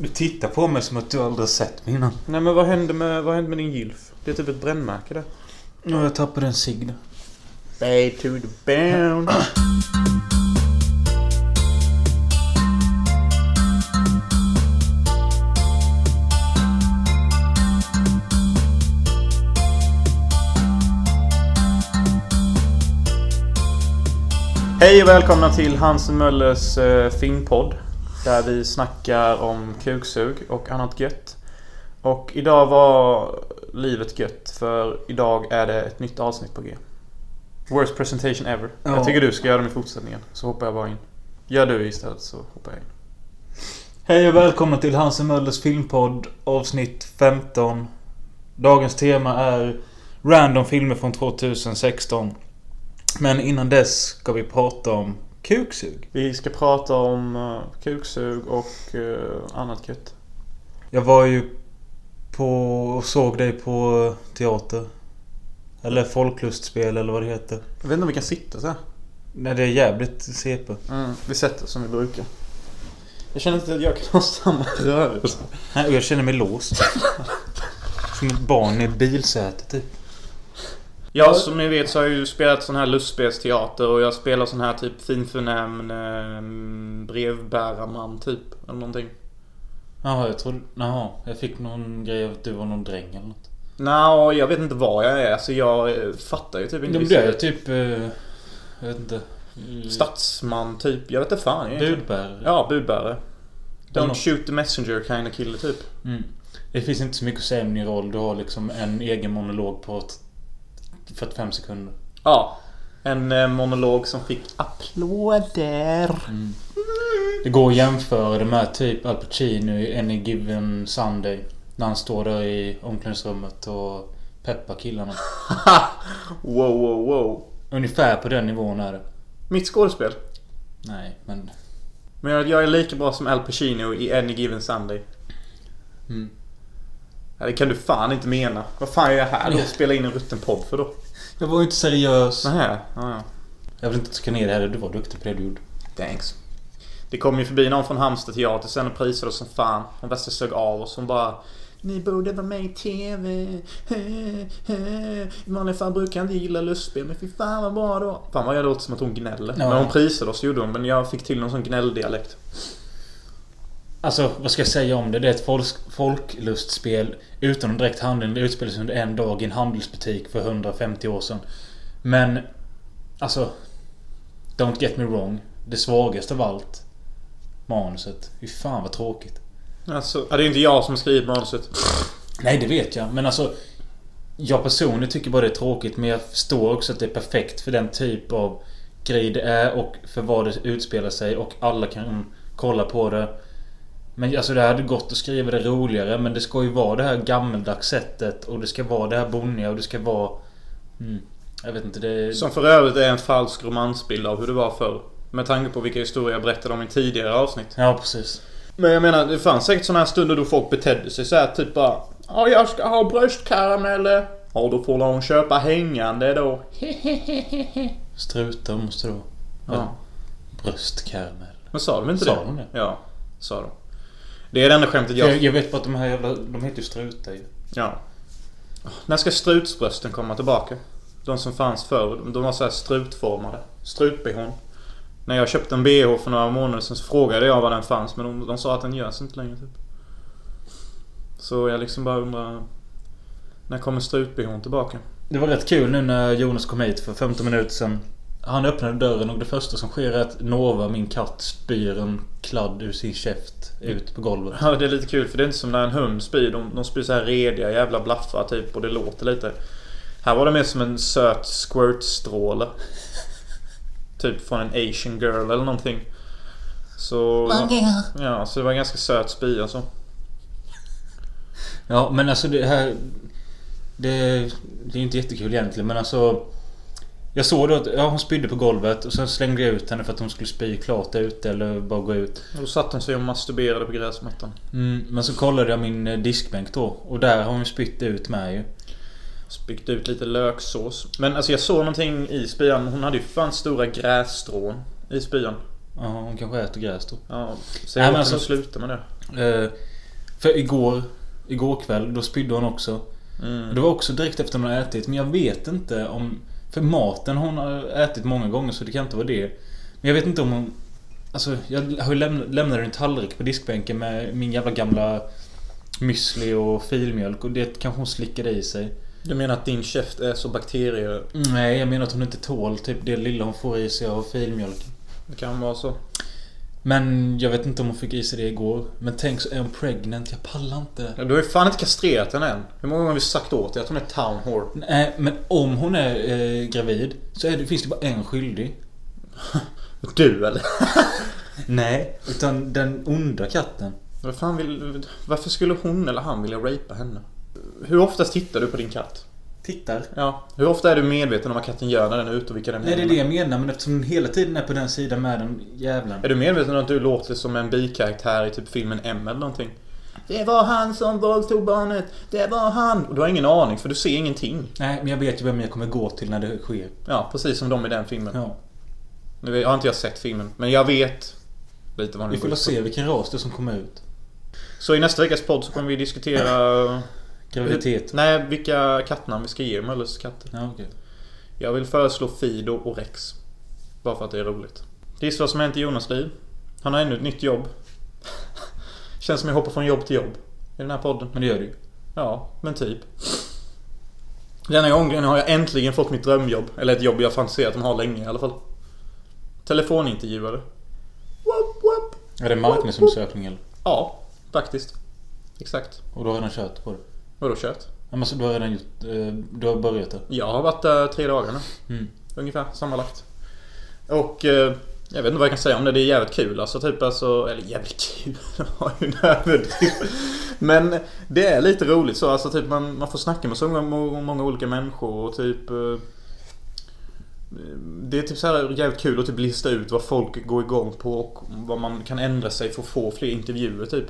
Du tittar på mig som att du aldrig sett mig innan. Nej men vad hände med, vad hände med din gylf? Det är typ ett brännmärke där. Ja, jag tappade en cigg där. Bay to the bound. Hej och välkomna till Hansen Möllers eh, filmpodd. Där vi snackar om kuksug och annat gött. Och idag var livet gött för idag är det ett nytt avsnitt på G. Worst presentation ever. Ja. Jag tycker du ska göra dem i fortsättningen. Så hoppar jag bara in. Gör du istället så hoppar jag in. Hej och välkomna till Hansen Möllers filmpodd avsnitt 15. Dagens tema är random filmer från 2016. Men innan dess ska vi prata om kuksug. Vi ska prata om uh, kuksug och uh, annat gött. Jag var ju på och såg dig på teater. Eller folklustspel eller vad det heter. Jag vet inte om vi kan sitta så här. Nej, det är jävligt CP. Mm, vi sätter oss som vi brukar. Jag känner inte att jag kan ha samma rörelse. Nej, och jag känner mig låst. Som ett barn i bilsätet typ. Ja, som ni vet så har jag ju spelat sån här lustspelsteater och jag spelar sån här typ finförnämnd eh, brevbärarman typ. Eller någonting. Jaha, jag trodde... Jaha, jag fick någon grej att du var någon dräng eller något. Nå, jag vet inte vad jag är. Alltså jag eh, fattar ju typ inte. Det är typ... eh, Jag vet inte. Statsman typ. Jag vet inte fan egentligen. Budbärare. Ja, budbärare. Don't något. shoot the messenger kind of kille typ. Mm. Det finns inte så mycket att säga om din roll. Du har liksom en egen monolog på 45 sekunder. Ja. En eh, monolog som fick applåder. Mm. Det går att jämföra det med typ Al Pacino i Any Given Sunday. När han står där i omklädningsrummet och peppar killarna. wow, wow, wow. Ungefär på den nivån är det. Mitt skådespel. Nej, men... Men jag, jag är lika bra som Al Pacino i Any Given Sunday. Mm. Ja, det kan du fan inte mena. Vad fan är jag här då? Spela in en rutten podd för då? Jag var ju inte seriös. Nähä. Ja, ja. Jag vill inte trycka ner det heller. Du var duktig på det du gjorde. Thanks. Det kom ju förbi någon från Halmstad teater sen och prisade oss som fan. Hon värsta sög av oss. Hon bara Ni borde vara med i TV. I vanliga fall brukar jag inte gilla lustspel men fy fan vad bra då. Fan vad jag låter som att hon gnäller. Ja. När hon prisade oss gjorde hon men jag fick till någon sån gnälldialekt. Alltså, vad ska jag säga om det? Det är ett folk, folklustspel utan någon direkt handling. Det utspelar sig under en dag i en handelsbutik för 150 år sedan. Men... Alltså... Don't get me wrong. Det svagaste av allt. Manuset. Fy fan vad tråkigt. Alltså, det är inte jag som har skrivit manuset. Nej, det vet jag. Men alltså... Jag personligen tycker bara det är tråkigt. Men jag förstår också att det är perfekt för den typ av grej det är och för vad det utspelar sig. Och alla kan kolla på det. Men alltså det hade gått att skriva det roligare. Men det ska ju vara det här gammeldags sättet. Och det ska vara det här bonniga och det ska vara... Mm, jag vet inte, det... Som för övrigt är en falsk romansbild av hur det var förr. Med tanke på vilka historier jag berättade om i tidigare avsnitt. Ja, precis. Men jag menar, det fanns säkert såna här stunder då folk betedde sig så här typ bara Ja, jag ska ha bröstkarameller. Ja, då får hon köpa hängande då. Strutar måste det vara. Ja. Bröstkaramell. Men sa de inte Sa det? de det? Ja, sa de. Det är det enda skämtet jag... Jag, jag vet bara att de här jävla... De heter ju strutar ju. Ja. När ska strutsbrösten komma tillbaka? De som fanns förr. De var så här strutformade. Strut-bhn. När jag köpte en bh för några månader sedan så frågade jag var den fanns. Men de, de sa att den görs inte längre typ. Så jag liksom bara undrar... När kommer strut-bhn tillbaka? Det var rätt kul nu när Jonas kom hit för 15 minuter sedan. Han öppnade dörren och det första som sker är att Nova, min katt, spyr en kladd ur sin käft ut på golvet. Ja, det är lite kul för det är inte som när en hund spyr. De, de spyr så här rediga jävla blaffar typ och det låter lite. Här var det mer som en söt squirtstråle. typ från en asian girl eller någonting. Så... Ja, så det var en ganska söt spya alltså. Ja, men alltså det här... Det, det är inte jättekul egentligen men alltså... Jag såg då att ja, hon spydde på golvet och sen slängde jag ut henne för att hon skulle spy klart ute eller bara gå ut. Och då satt hon sig och masturberade på gräsmattan. Mm, men så kollade jag min eh, diskbänk då och där har hon spytt ut med ju. Spytt ut lite löksås. Men alltså jag såg någonting i spyan. Hon hade ju fan stora grässtrån i spyan. Ja, hon kanske äter gräs då. Ja, så Nej, jag men alltså, sluta med det. Eh, För igår, igår kväll, då spydde hon också. Mm. Det var också direkt efter hon har ätit. Men jag vet inte om... För maten hon har ätit många gånger så det kan inte vara det. Men jag vet inte om hon... Alltså jag har ju lämnat, lämnat en tallrik på diskbänken med min jävla gamla müsli och filmjölk och det kanske hon slickade i sig. Du menar att din käft är så bakterier... Nej, jag menar att hon inte tål typ det lilla hon får i sig av filmjölk. Det kan vara så. Men jag vet inte om hon fick i sig det igår. Men tänk så är hon pregnant. Jag pallar inte. Du har ju fan inte kastrerat henne än. Hur många gånger har vi sagt åt dig att hon är town whore? Nej, men om hon är eh, gravid så är det, finns det bara en skyldig. Du eller? Nej, utan den onda katten. Vad fan vill, varför skulle hon eller han vilja rapea henne? Hur oftast tittar du på din katt? Tittar. Ja. Hur ofta är du medveten om vad katten gör när den är ute och vilka den Nej, det är det jag menar. Men eftersom hon hela tiden är på den sidan med den jävlen. Är du medveten om att du låter som en bikaraktär i typ filmen M eller någonting? Det var han som våldtog barnet. Det var han. Och du har ingen aning för du ser ingenting. Nej, men jag vet ju vem jag kommer gå till när det sker. Ja, precis som de i den filmen. Ja. Nu har inte jag sett filmen, men jag vet lite vad Vi den får ut på. se vilken ras det som kommer ut. Så i nästa veckas podd så kommer vi diskutera... Graviditet. Nej, vilka kattnamn vi ska ge Mölles katter. Ja, okej. Jag vill föreslå Fido och Rex. Bara för att det är roligt. Gissa vad som har hänt i Jonas liv? Han har ännu ett nytt jobb. Känns som jag hoppar från jobb till jobb. I den här podden. Men det gör det ju. Ja, men typ. Denna gången har jag äntligen fått mitt drömjobb. Eller ett jobb jag fantiserat om att ha länge i alla fall. Telefonintervjuare. Whoop, whoop. Är det marknadsundersökning eller? Ja, faktiskt. Exakt. Och du har redan kört på det? Vadå kört? Ja, men så du har redan gjort... Du har börjat det? Jag har varit där tre dagar nu. Mm. Ungefär sammanlagt. Och eh, jag vet inte vad jag kan säga om det. Det är jävligt kul alltså. Typ alltså, eller jävligt kul. Har ju. Men det är lite roligt så. Alltså typ man, man får snacka med så många, många olika människor och typ... Eh, det är typ så här jävligt kul att typ lista ut vad folk går igång på och vad man kan ändra sig för att få fler intervjuer typ.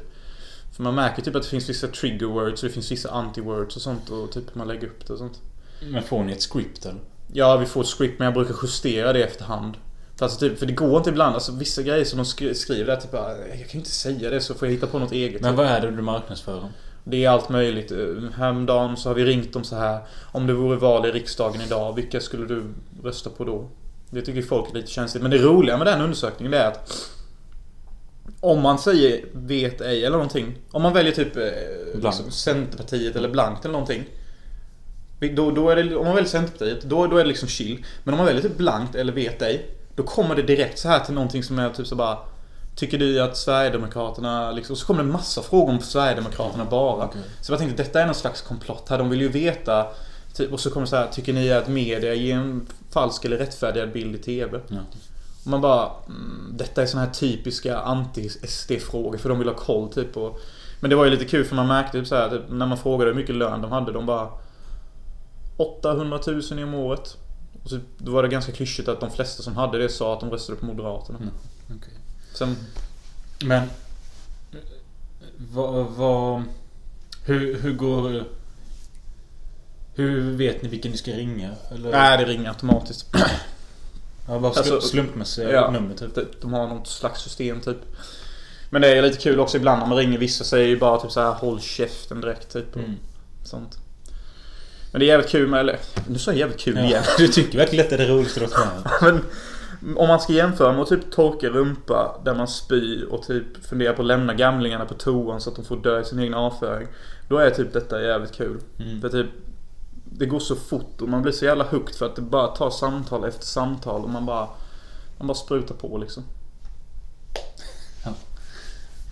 För man märker typ att det finns vissa trigger words och det finns vissa anti-words och sånt och typ man lägger upp det och sånt. Men får ni ett script eller? Ja, vi får ett script men jag brukar justera det efterhand. För, alltså, typ, för det går inte ibland. Alltså, vissa grejer som de skri- skriver där typ Jag kan inte säga det så får jag hitta på något eget. Men vad är det du marknadsför? Det är allt möjligt. Häromdagen så har vi ringt dem så här. Om det vore val i riksdagen idag, vilka skulle du rösta på då? Det tycker folk är lite känsligt. Men det roliga med den undersökningen är att om man säger vet ej eller någonting. Om man väljer typ eh, liksom, Centerpartiet eller blankt eller någonting. Då, då är det, om man väljer Centerpartiet, då, då är det liksom chill. Men om man väljer typ blankt eller vet ej. Då kommer det direkt så här till någonting som är typ så bara Tycker du att Sverigedemokraterna liksom, och så kommer det en massa frågor om Sverigedemokraterna bara. Okej. Så jag tänkte detta är någon slags komplott här. De vill ju veta typ, Och så kommer det så här, tycker ni att media ger en falsk eller rättfärdigad bild i TV? Ja. Man bara, mm, detta är såna här typiska anti-SD-frågor för de vill ha koll typ på Men det var ju lite kul för man märkte typ så här, typ, när man frågade hur mycket lön de hade, de bara 800 000 om året. Och så, då var det ganska klyschigt att de flesta som hade det sa att de röstade på Moderaterna. Mm. Okej. Sen, Men... Vad... vad hur, hur går... Hur vet ni vilken ni ska ringa? Eller? nej det ringer automatiskt. Ja, bara slu- Alltså, slumpmässiga ja. nummer typ. De- har något slags system typ. Men det är lite kul också ibland när man ringer vissa säger ju bara typ så här håll käften direkt typ. Mm. sånt. Men det är jävligt kul med, eller nu sa jag jävligt kul igen. Ja, du tycker verkligen att det är det roligaste du har. Men om man ska jämföra med att typ torka rumpa där man spyr och typ fundera på att lämna gamlingarna på toan så att de får dö i sin egen avföring. Då är typ detta jävligt kul. Mm. För typ Det går så fort och man blir så jävla hooked för att det bara tar samtal efter samtal och man bara Man bara sprutar på liksom.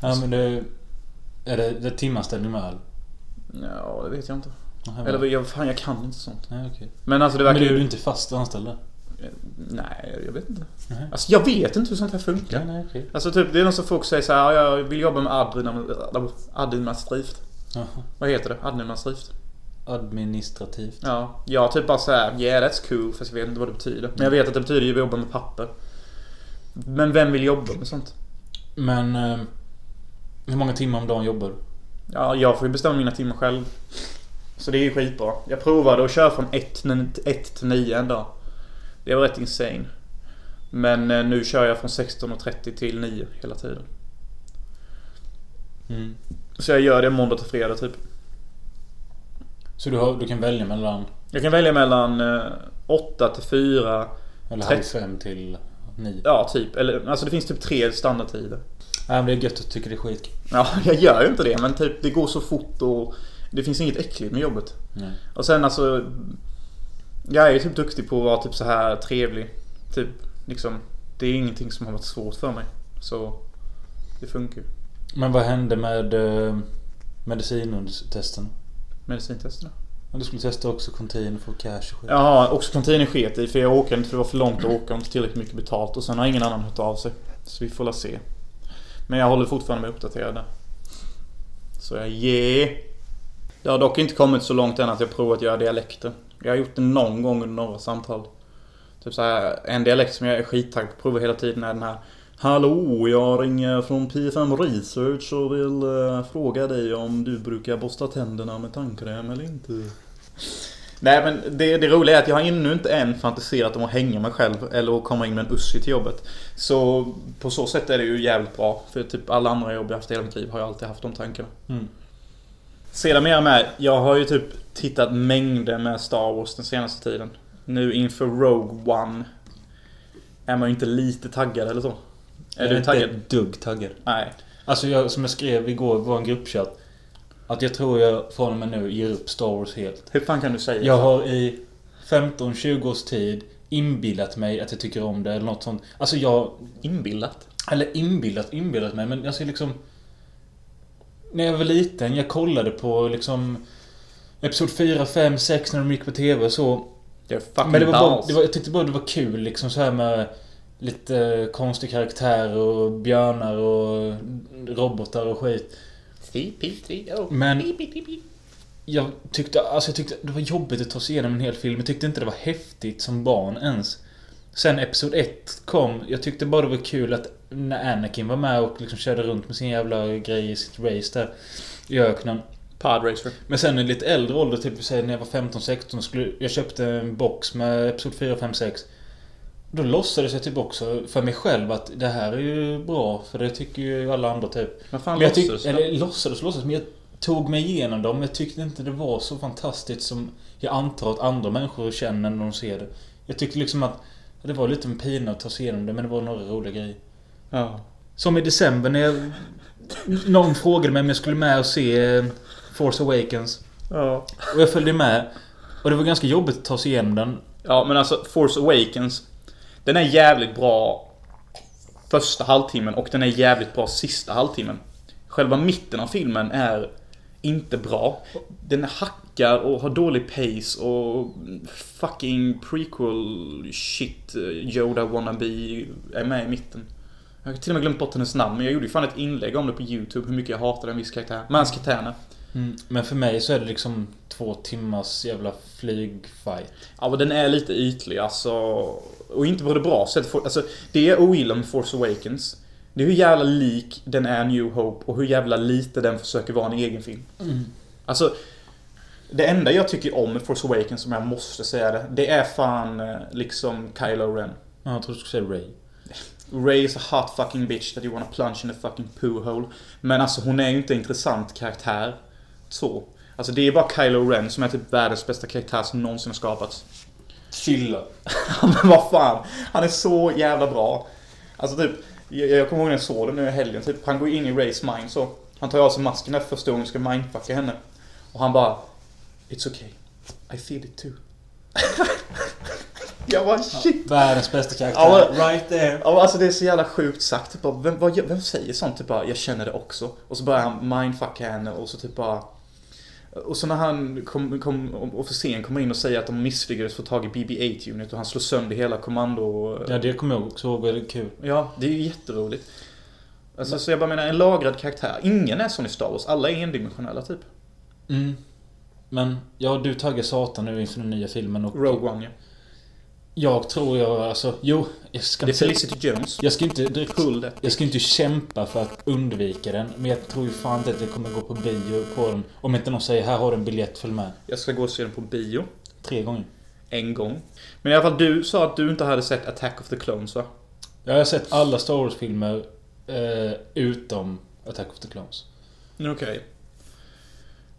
Ja men det... Är det, det timanställning med eller? Ja, det vet jag inte. Aha, Eller jag, fan jag kan inte sånt. Nej okej. Men alltså det Men verkar är du inte fast anställd där? Nej, jag vet inte. Nej. Alltså jag vet inte hur sånt här funkar. Ja, nej okej. Alltså typ det är någon som folk säger så här, "Ja, jag vill jobba med administrativt. Jaha. Vad heter det? Administrativt? Administrativt. Ja, jag typ bara såhär, yeah that's cool fast jag vet inte vad det betyder. Men jag vet att det betyder att jobba med papper. Men vem vill jobba med sånt? Men... Eh, hur många timmar om dagen jobbar du? Ja, jag får ju bestämma mina timmar själv. Så det är ju skitbra. Jag provade att köra från 1 till 9 en dag. Det var rätt insane. Men eh, nu kör jag från 16.30 till 9 hela tiden. Mm. Så jag gör det måndag till fredag typ. Så du, har, du kan välja mellan... Jag kan välja mellan eh, 8 till 4. Eller Trettio. halv fem till nio. Ja, typ. Eller, alltså det finns typ tre standardtider. Nej men det är gött att du tycker det är skitkul. Ja, jag gör ju inte det. Men typ det går så fort och det finns inget äckligt med jobbet. Nej. Och sen alltså... Jag är ju typ duktig på att vara typ så här trevlig. Typ liksom. Det är ingenting som har varit svårt för mig. Så det funkar ju. Men vad hände med uh, medicintesten? Medicintesterna. Ja, Du skulle testa också Contain för cash och skit. Jaha, också kontinen sket i för jag åker inte för det var för långt att åka och inte tillräckligt mycket betalt. Och sen har ingen annan hört av sig. Så vi får la se. Men jag håller fortfarande mig uppdaterad där. Så jag yeah. Det har dock inte kommit så långt än att jag provat att göra dialekter. Jag har gjort det någon gång under några samtal. Typ så här, en dialekt som jag är skittaggad på att prova hela tiden är den här Hallå, jag ringer från P5 Research och vill eh, fråga dig om du brukar borsta tänderna med tandkräm eller inte? Nej men det, det roliga är att jag har ännu inte än fantiserat om att hänga mig själv eller att komma in med en Ussi till jobbet. Så på så sätt är det ju jävligt bra. För typ alla andra jobb jag haft i hela mitt liv har jag alltid haft de tankarna. Mm. Sedan mer med, jag har ju typ tittat mängder med Star Wars den senaste tiden. Nu inför Rogue One är man ju inte lite taggad eller så. Är Jag du inte taggad? ett dugg taggad. Nej. Alltså jag, som jag skrev igår i vår gruppchatt. Att jag tror jag från och med nu ger upp Star Wars helt. Hur fan kan du säga Jag så? har i 15-20 års tid inbillat mig att jag tycker om det eller något sånt. Alltså jag... Inbillat? Eller inbillat, inbillat mig men alltså liksom... När jag var liten, jag kollade på liksom... Episod 4, 5, 6 när de gick på TV och så. Jag är fucking Men det var bara, det var, jag tyckte bara det var kul liksom så här med lite konstiga karaktärer och björnar och robotar och skit. C-P-3-O. Men jag tyckte, alltså jag tyckte det var jobbigt att ta sig igenom en hel film. Jag tyckte inte det var häftigt som barn ens. Sen Episod 1 kom, jag tyckte bara det var kul att när Anakin var med och liksom körde runt med sin jävla grej i sitt race där i öknen. Podracer. Men sen i lite äldre ålder, typ säg när jag var 15-16, skulle jag köpte en box med Episod 4, 5, 6. Då låtsades jag typ också för mig själv att det här är ju bra, för det tycker ju alla andra typ. Vad fan Men jag tyck, låtsas du? eller låtsades låtsades, men jag tog mig igenom dem. Jag tyckte inte det var så fantastiskt som jag antar att andra människor känner när de ser det. Jag tyckte liksom att det var lite en pina att ta sig igenom det, men det var några roliga grejer. Ja. Som i december när jag... Någon frågade mig om jag skulle med och se eh, Force Awakens. Ja. Och jag följde med. Och det var ganska jobbigt att ta sig igenom den. Ja, men alltså Force Awakens. Den är jävligt bra första halvtimmen och den är jävligt bra sista halvtimmen. Själva mitten av filmen är inte bra. Den hackar och har dålig pace och fucking prequel shit eh, Yoda wannabe är med i mitten. Jag har till och med glömt bort hennes namn men jag gjorde ju fan ett inlägg om det på YouTube hur mycket jag hatar en viss karaktär. Men hans. Mm. Men för mig så är det liksom två timmars jävla flygfight. Ja men den är lite ytlig alltså. Och inte på det bra sättet. Alltså, det jag ogillar med Force Awakens. Det är hur jävla lik den är New Hope och hur jävla lite den försöker vara en egen film. Alltså. Det enda jag tycker om med Force Awakens, som jag måste säga det. Det är fan eh, liksom Kylo Ren. Ja, jag tror du skulle säga Ray. Ray is a hot fucking bitch that you wanna plunge in a fucking poo hole. Men alltså hon är ju inte en intressant karaktär. Så. Alltså det är bara Kylo Ren som är typ världens bästa karaktär som någonsin har skapats. Chilla. Ja, men vad fan. Han är så jävla bra. Alltså typ, jag, jag kommer ihåg när jag såg det nu i helgen. Typ, han går in i Rays mind så. Han tar av sig masken där första gången ska mindfucka henne. Och han bara It's okay. I feel it too. jag bara shit. Världens bästa karaktär. Ja, right there. Ja, alltså det är så jävla sjukt sagt. Typ vem, vad, vem säger sånt? Typ bara, jag känner det också. Och så börjar han mindfucka henne och så typ bara... Och så när han, kom, kom, officeren kommer in och säger att de misslyckades få tag i BB-8 unit och han slår sönder hela kommando... Ja, det kommer jag också ihåg. Väldigt kul. Ja, det är ju jätteroligt. Alltså, så jag bara menar, en lagrad karaktär. Ingen är sån i Star Wars. Alla är endimensionella typ. Mm. Men, ja, du taggar satan nu inför den nya filmen och... Rogue One ja. Jag tror jag, alltså... Jo, jag ska Det är inte... Felicity Jones. Jag ska inte direkt... Jag ska inte kämpa för att undvika den. Men jag tror ju fan inte att jag kommer gå på bio på den. Om inte någon säger här har du en biljett, följ med. Jag ska gå och se den på bio. Tre gånger. En gång. Men i alla fall, du sa att du inte hade sett Attack of the Clones va? Jag har sett alla Star Wars-filmer eh, utom Attack of the Clones. Okej.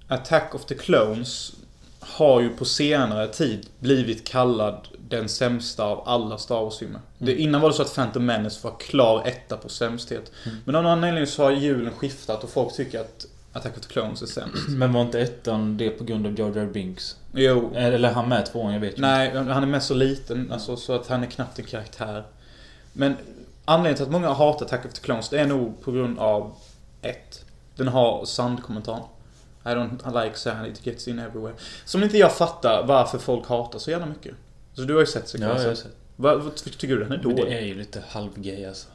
Attack of the Clones har ju på senare tid blivit kallad den sämsta av alla Star Wars-filmer. Det- Innan var det så att Phantom Menace var klar etta på sämsthet. Men av någon anledning så har julen skiftat och folk tycker att Attack of the Clones är sämst. Men var inte ettan det på grund av Jar Jar Binks? Jo. Eller han med tvåan, jag vet inte. Nej, han är mest så liten, alltså, så att han är knappt en karaktär. Men anledningen till att många hatar Attack of the Clones, det är nog på grund av ett. Den har sandkommentaren. I don't like sand, it gets in everywhere. Som inte jag fattar varför folk hatar så jävla mycket. Så du har ju sett Ja, sekvensen. jag har sett. Vad, vad tycker du den är Men dålig? det är ju lite halvgay alltså.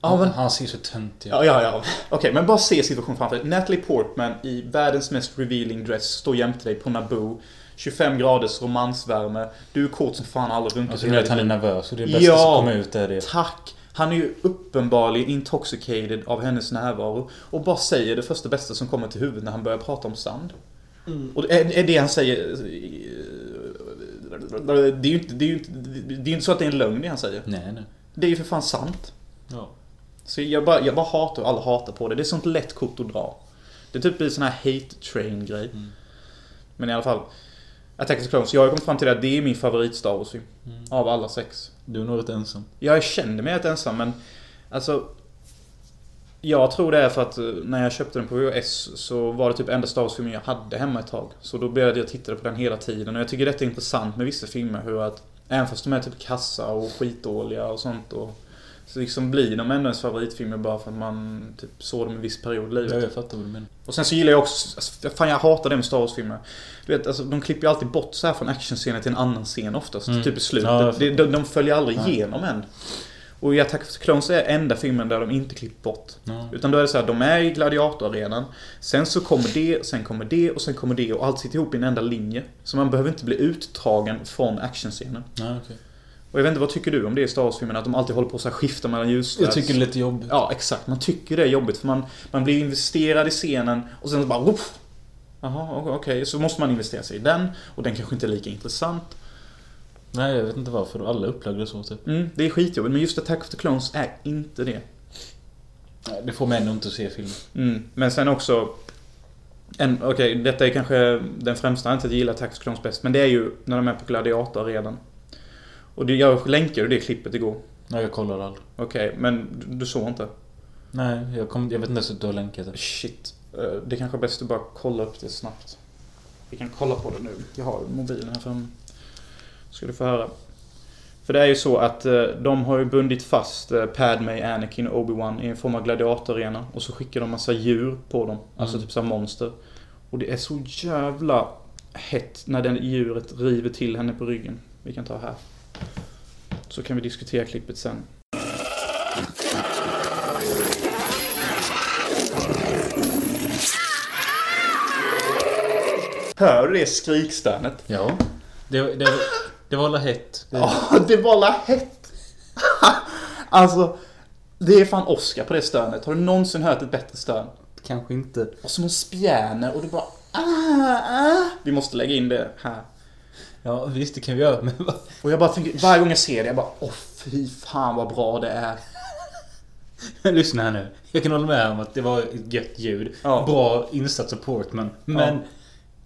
Ja, men- Han ser så töntig ut. Ja, ja, ja. Okej, men bara se situationen framför dig. Natalie Portman i världens mest revealing dress står jämte dig på Naboo. 25 graders romansvärme. Du är kort som fan aldrig runkat Alltså du vet han är nervös och det bästa Ja. som kommer ut är det. Tack! Han är ju uppenbarligen intoxicated av hennes närvaro. Och bara säger det första bästa som kommer till huvudet när han börjar prata om sand. Och det är, är det han säger... Det är ju inte, det är inte, det är inte så att det är en lögn det han säger. Nej, nej. Det är ju för fan sant. Ja. Så jag bara, jag bara hatar och alla hatar på det. Det är sånt lätt kort att dra. Det är typ en sån här hate train grej. Mm. Men i alla fall. Attack of the Clones. Jag har kommit fram till att det är min favorit Star Wars-film. Mm. Av alla sex. Du är nog rätt ensam. Jag kände mig rätt ensam men alltså Jag tror det är för att eh, när jag köpte den på VHS så var det typ enda Star Wars-filmen jag hade hemma ett tag. Så då började jag titta på den hela tiden och jag tycker detta är intressant med vissa filmer hur att Även fast de är typ kassa och skitdåliga och sånt och Så liksom blir de ändå ens favoritfilmer bara för att man typ såg dem en viss period i livet. Ja, jag fattar vad du menar. Och sen så gillar jag också, alltså, fan jag hatar det med Star Wars-filmer. Du vet, alltså, de klipper ju alltid bort så här från actionscenen till en annan scen oftast. Mm. Typ i slutet. Ja, de, de, de följer aldrig Nej. igenom än. Och i Attack of the Clones är enda filmen där de inte klipper bort. Ja. Utan då är det så här, de är i gladiatorarenan. Sen så kommer det, sen kommer det och sen kommer det och allt sitter ihop i en enda linje. Så man behöver inte bli uttagen från actionscenen. Ja, okej. Och jag vet inte, vad tycker du om det i Star Wars-filmerna? Att de alltid håller på att skifta mellan ljusslös? Jag tycker det är lite jobbigt. Ja, exakt. Man tycker det är jobbigt för man, man blir investerad i scenen och sen så bara! Jaha, okej. Så måste man investera sig i den och den kanske inte är lika intressant. Nej, jag vet inte varför. Alla upplagda så typ. Mm, det är skitjobbigt, men just Attack of the Clones är inte det. Nej, det får mig ändå inte att se filmen. Mm, men sen också... en- Okej, detta är kanske den främsta anledningen till att jag gillar Attack of the Clones bäst, men det är ju när de är på gladiatoraredan. Och det, jag länkade det klippet igår. Nej, jag kollar aldrig. Okej, men du, du såg inte? Nej, jag, kom, jag vet inte ens att du har länkat det. Shit. Eh, Det kanske är bäst att bara kolla upp det snabbt. Vi kan kolla på det nu. Jag har mobilen här framme. Ska du få höra. För det är ju så att eh, de har ju bundit fast eh, Padme, Anakin och Obi-Wan i en form av gladiatorarena. Och så skickar de massa djur på dem. Alltså Mm. typ såhär monster. Och det är så jävla hett när det djuret river till henne på ryggen. Vi kan ta här. Så kan vi diskutera klippet sen. Hör du det skrikstärnet? Ja. Det, det, det var alla hett. Det, Ja, det var la hett. alltså, det är fan Oscar på det stönet. Har du någonsin hört ett bättre stön? Kanske inte. Och som en spjärne och du bara ah, ah. Vi måste lägga in det här. Ja, visst det kan vi göra. Men Och jag bara tänker, varje gång jag ser det, jag bara åh fy fan vad bra det är. Lyssna här nu. Jag kan hålla med om att det var ett gött ljud. Ja. Bra insatt av Portman. Men...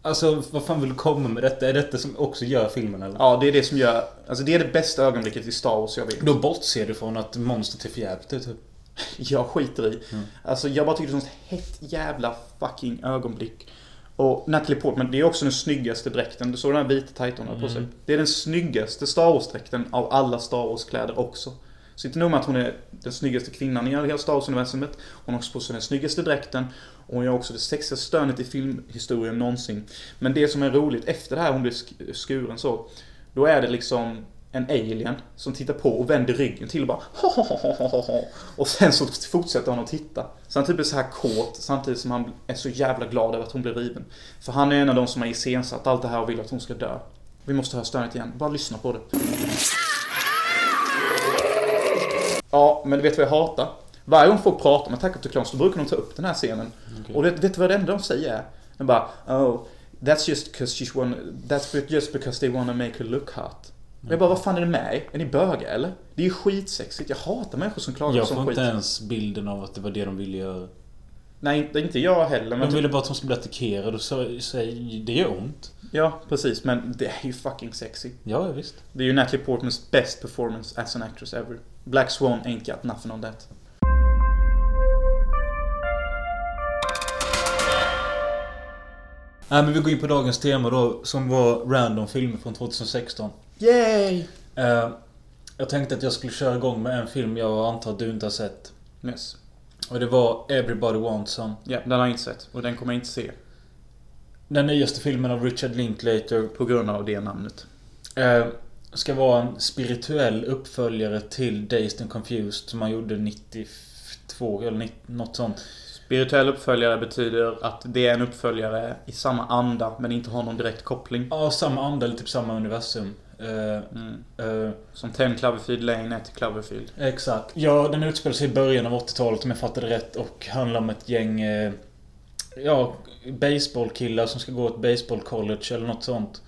Alltså, vad fan vill du komma med detta? Är detta som också gör filmen eller? Ja, det är det som gör, alltså det är det bästa ögonblicket i Star Wars jag vet. Då bortser du från att monstret är förjävligt typ. Jag skiter i. Alltså jag bara tycker det är ett sånt hett jävla fucking ögonblick. Och Natalie Portman, det är också den snyggaste dräkten. Du såg den här vita tighten hon hade på sig. Det är den snyggaste Star Wars-dräkten av alla Star Wars-kläder också. Så inte nog med att hon är den snyggaste kvinnan i hela Star Wars-universumet. Hon har också på sig den snyggaste dräkten. Och hon gör också det sexigaste stönet i filmhistorien någonsin. Men det som är roligt, efter det här hon blir skuren så. Då är det liksom en alien som tittar på och vänder ryggen till och bara Och sen så fortsätter han att titta. Så han typ är så här kåt samtidigt som han är så jävla glad över att hon blir riven. För han är en av de som har iscensatt allt det här och vill att hon ska dö. Vi måste höra stönet igen. Bara lyssna på det. Ja, men du vet vad jag hatar? Varje gång folk pratar om Attack of the Clones, då brukar de ta upp den här scenen. Okej. Och vet, vet du vad det enda de säger är? De bara Oh, that's just because she's one, That's just because they wanna make her look hot. Och jag bara, vad fan är det med er? Är ni bögar eller? Det är ju skitsexigt. Jag hatar människor som klagar på Jag sån får skit. inte ens bilden av att det var det de ville göra. Nej, inte, inte jag heller. Men De ville bara att hon skulle bli attackerad och så, det gör ont. Ja, precis. Men det är ju fucking sexy. Ja, ja, visst. Det är ju Natalie Portmans best performance as an actress ever. Black Swan ain't got nothing on that. Nej, men vi går in på dagens tema då, som var random filmer från 2016. Yay! Eh, jag tänkte att jag skulle köra igång med en film jag antar att du inte har sett. Yes. Och det var Everybody Wants Some. Ja, den har jag inte sett. Och den kommer jag inte se. Den nyaste filmen av Richard Linklater. På grund av det namnet. Eh, ska vara en spirituell uppföljare till Dazed and Confused som han gjorde 92 eller 90, något sånt. Spirituell uppföljare betyder att det är en uppföljare i samma anda men inte har någon direkt koppling. Ja, samma anda eller typ samma universum. Eh, Mm. eh, Som 10 Cloverfield Lane är till Cloverfield. exakt. Ja, den utspelar sig i början av 80-talet om jag fattade rätt och handlar om ett gäng eh, Ja, baseballkillar som ska gå ett baseball college eller något sånt.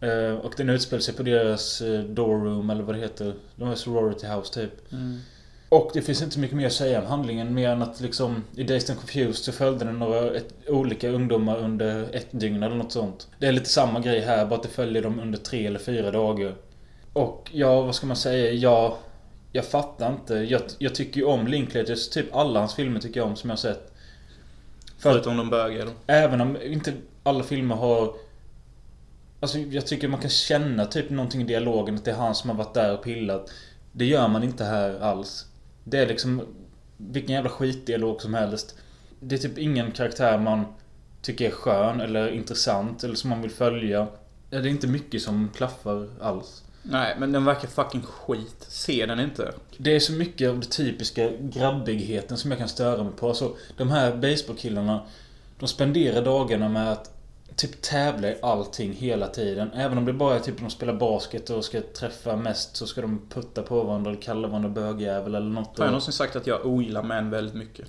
Eh, och den utspelar sig på deras eh, dorm eller vad det heter. De har sorority house typ. Mm. Och det finns inte mycket mer att säga om handlingen mer än att liksom i Dazed and Confused så följde den några ett, olika ungdomar under ett dygn eller något sånt. Det är lite samma grej här, bara att det följer dem under tre eller fyra dagar. Och ja, vad ska man säga? Jag, jag fattar inte. Jag, jag tycker ju om Linklaters, typ alla hans filmer tycker jag om som jag har sett. Förutom de bögar. även om inte alla filmer har... Alltså jag tycker man kan känna typ någonting i dialogen att det är han som har varit där och pillat. Det gör man inte här alls. Det är liksom vilken jävla skitdialog som helst. Det är typ ingen karaktär man tycker är skön eller intressant eller som man vill följa. Ja, Det är inte mycket som klaffar alls. Nej, men den verkar fucking skit. Se den inte. Det är så mycket av det typiska grabbigheten som jag kan störa mig på. Alltså, de här baseballkillarna De spenderar dagarna med att typ tävla i allting hela tiden. Även om det bara är typ de spelar basket och ska träffa mest så ska de putta på varandra eller kalla varandra bögjävel eller något. Har jag någonsin sagt att jag ogillar män väldigt mycket?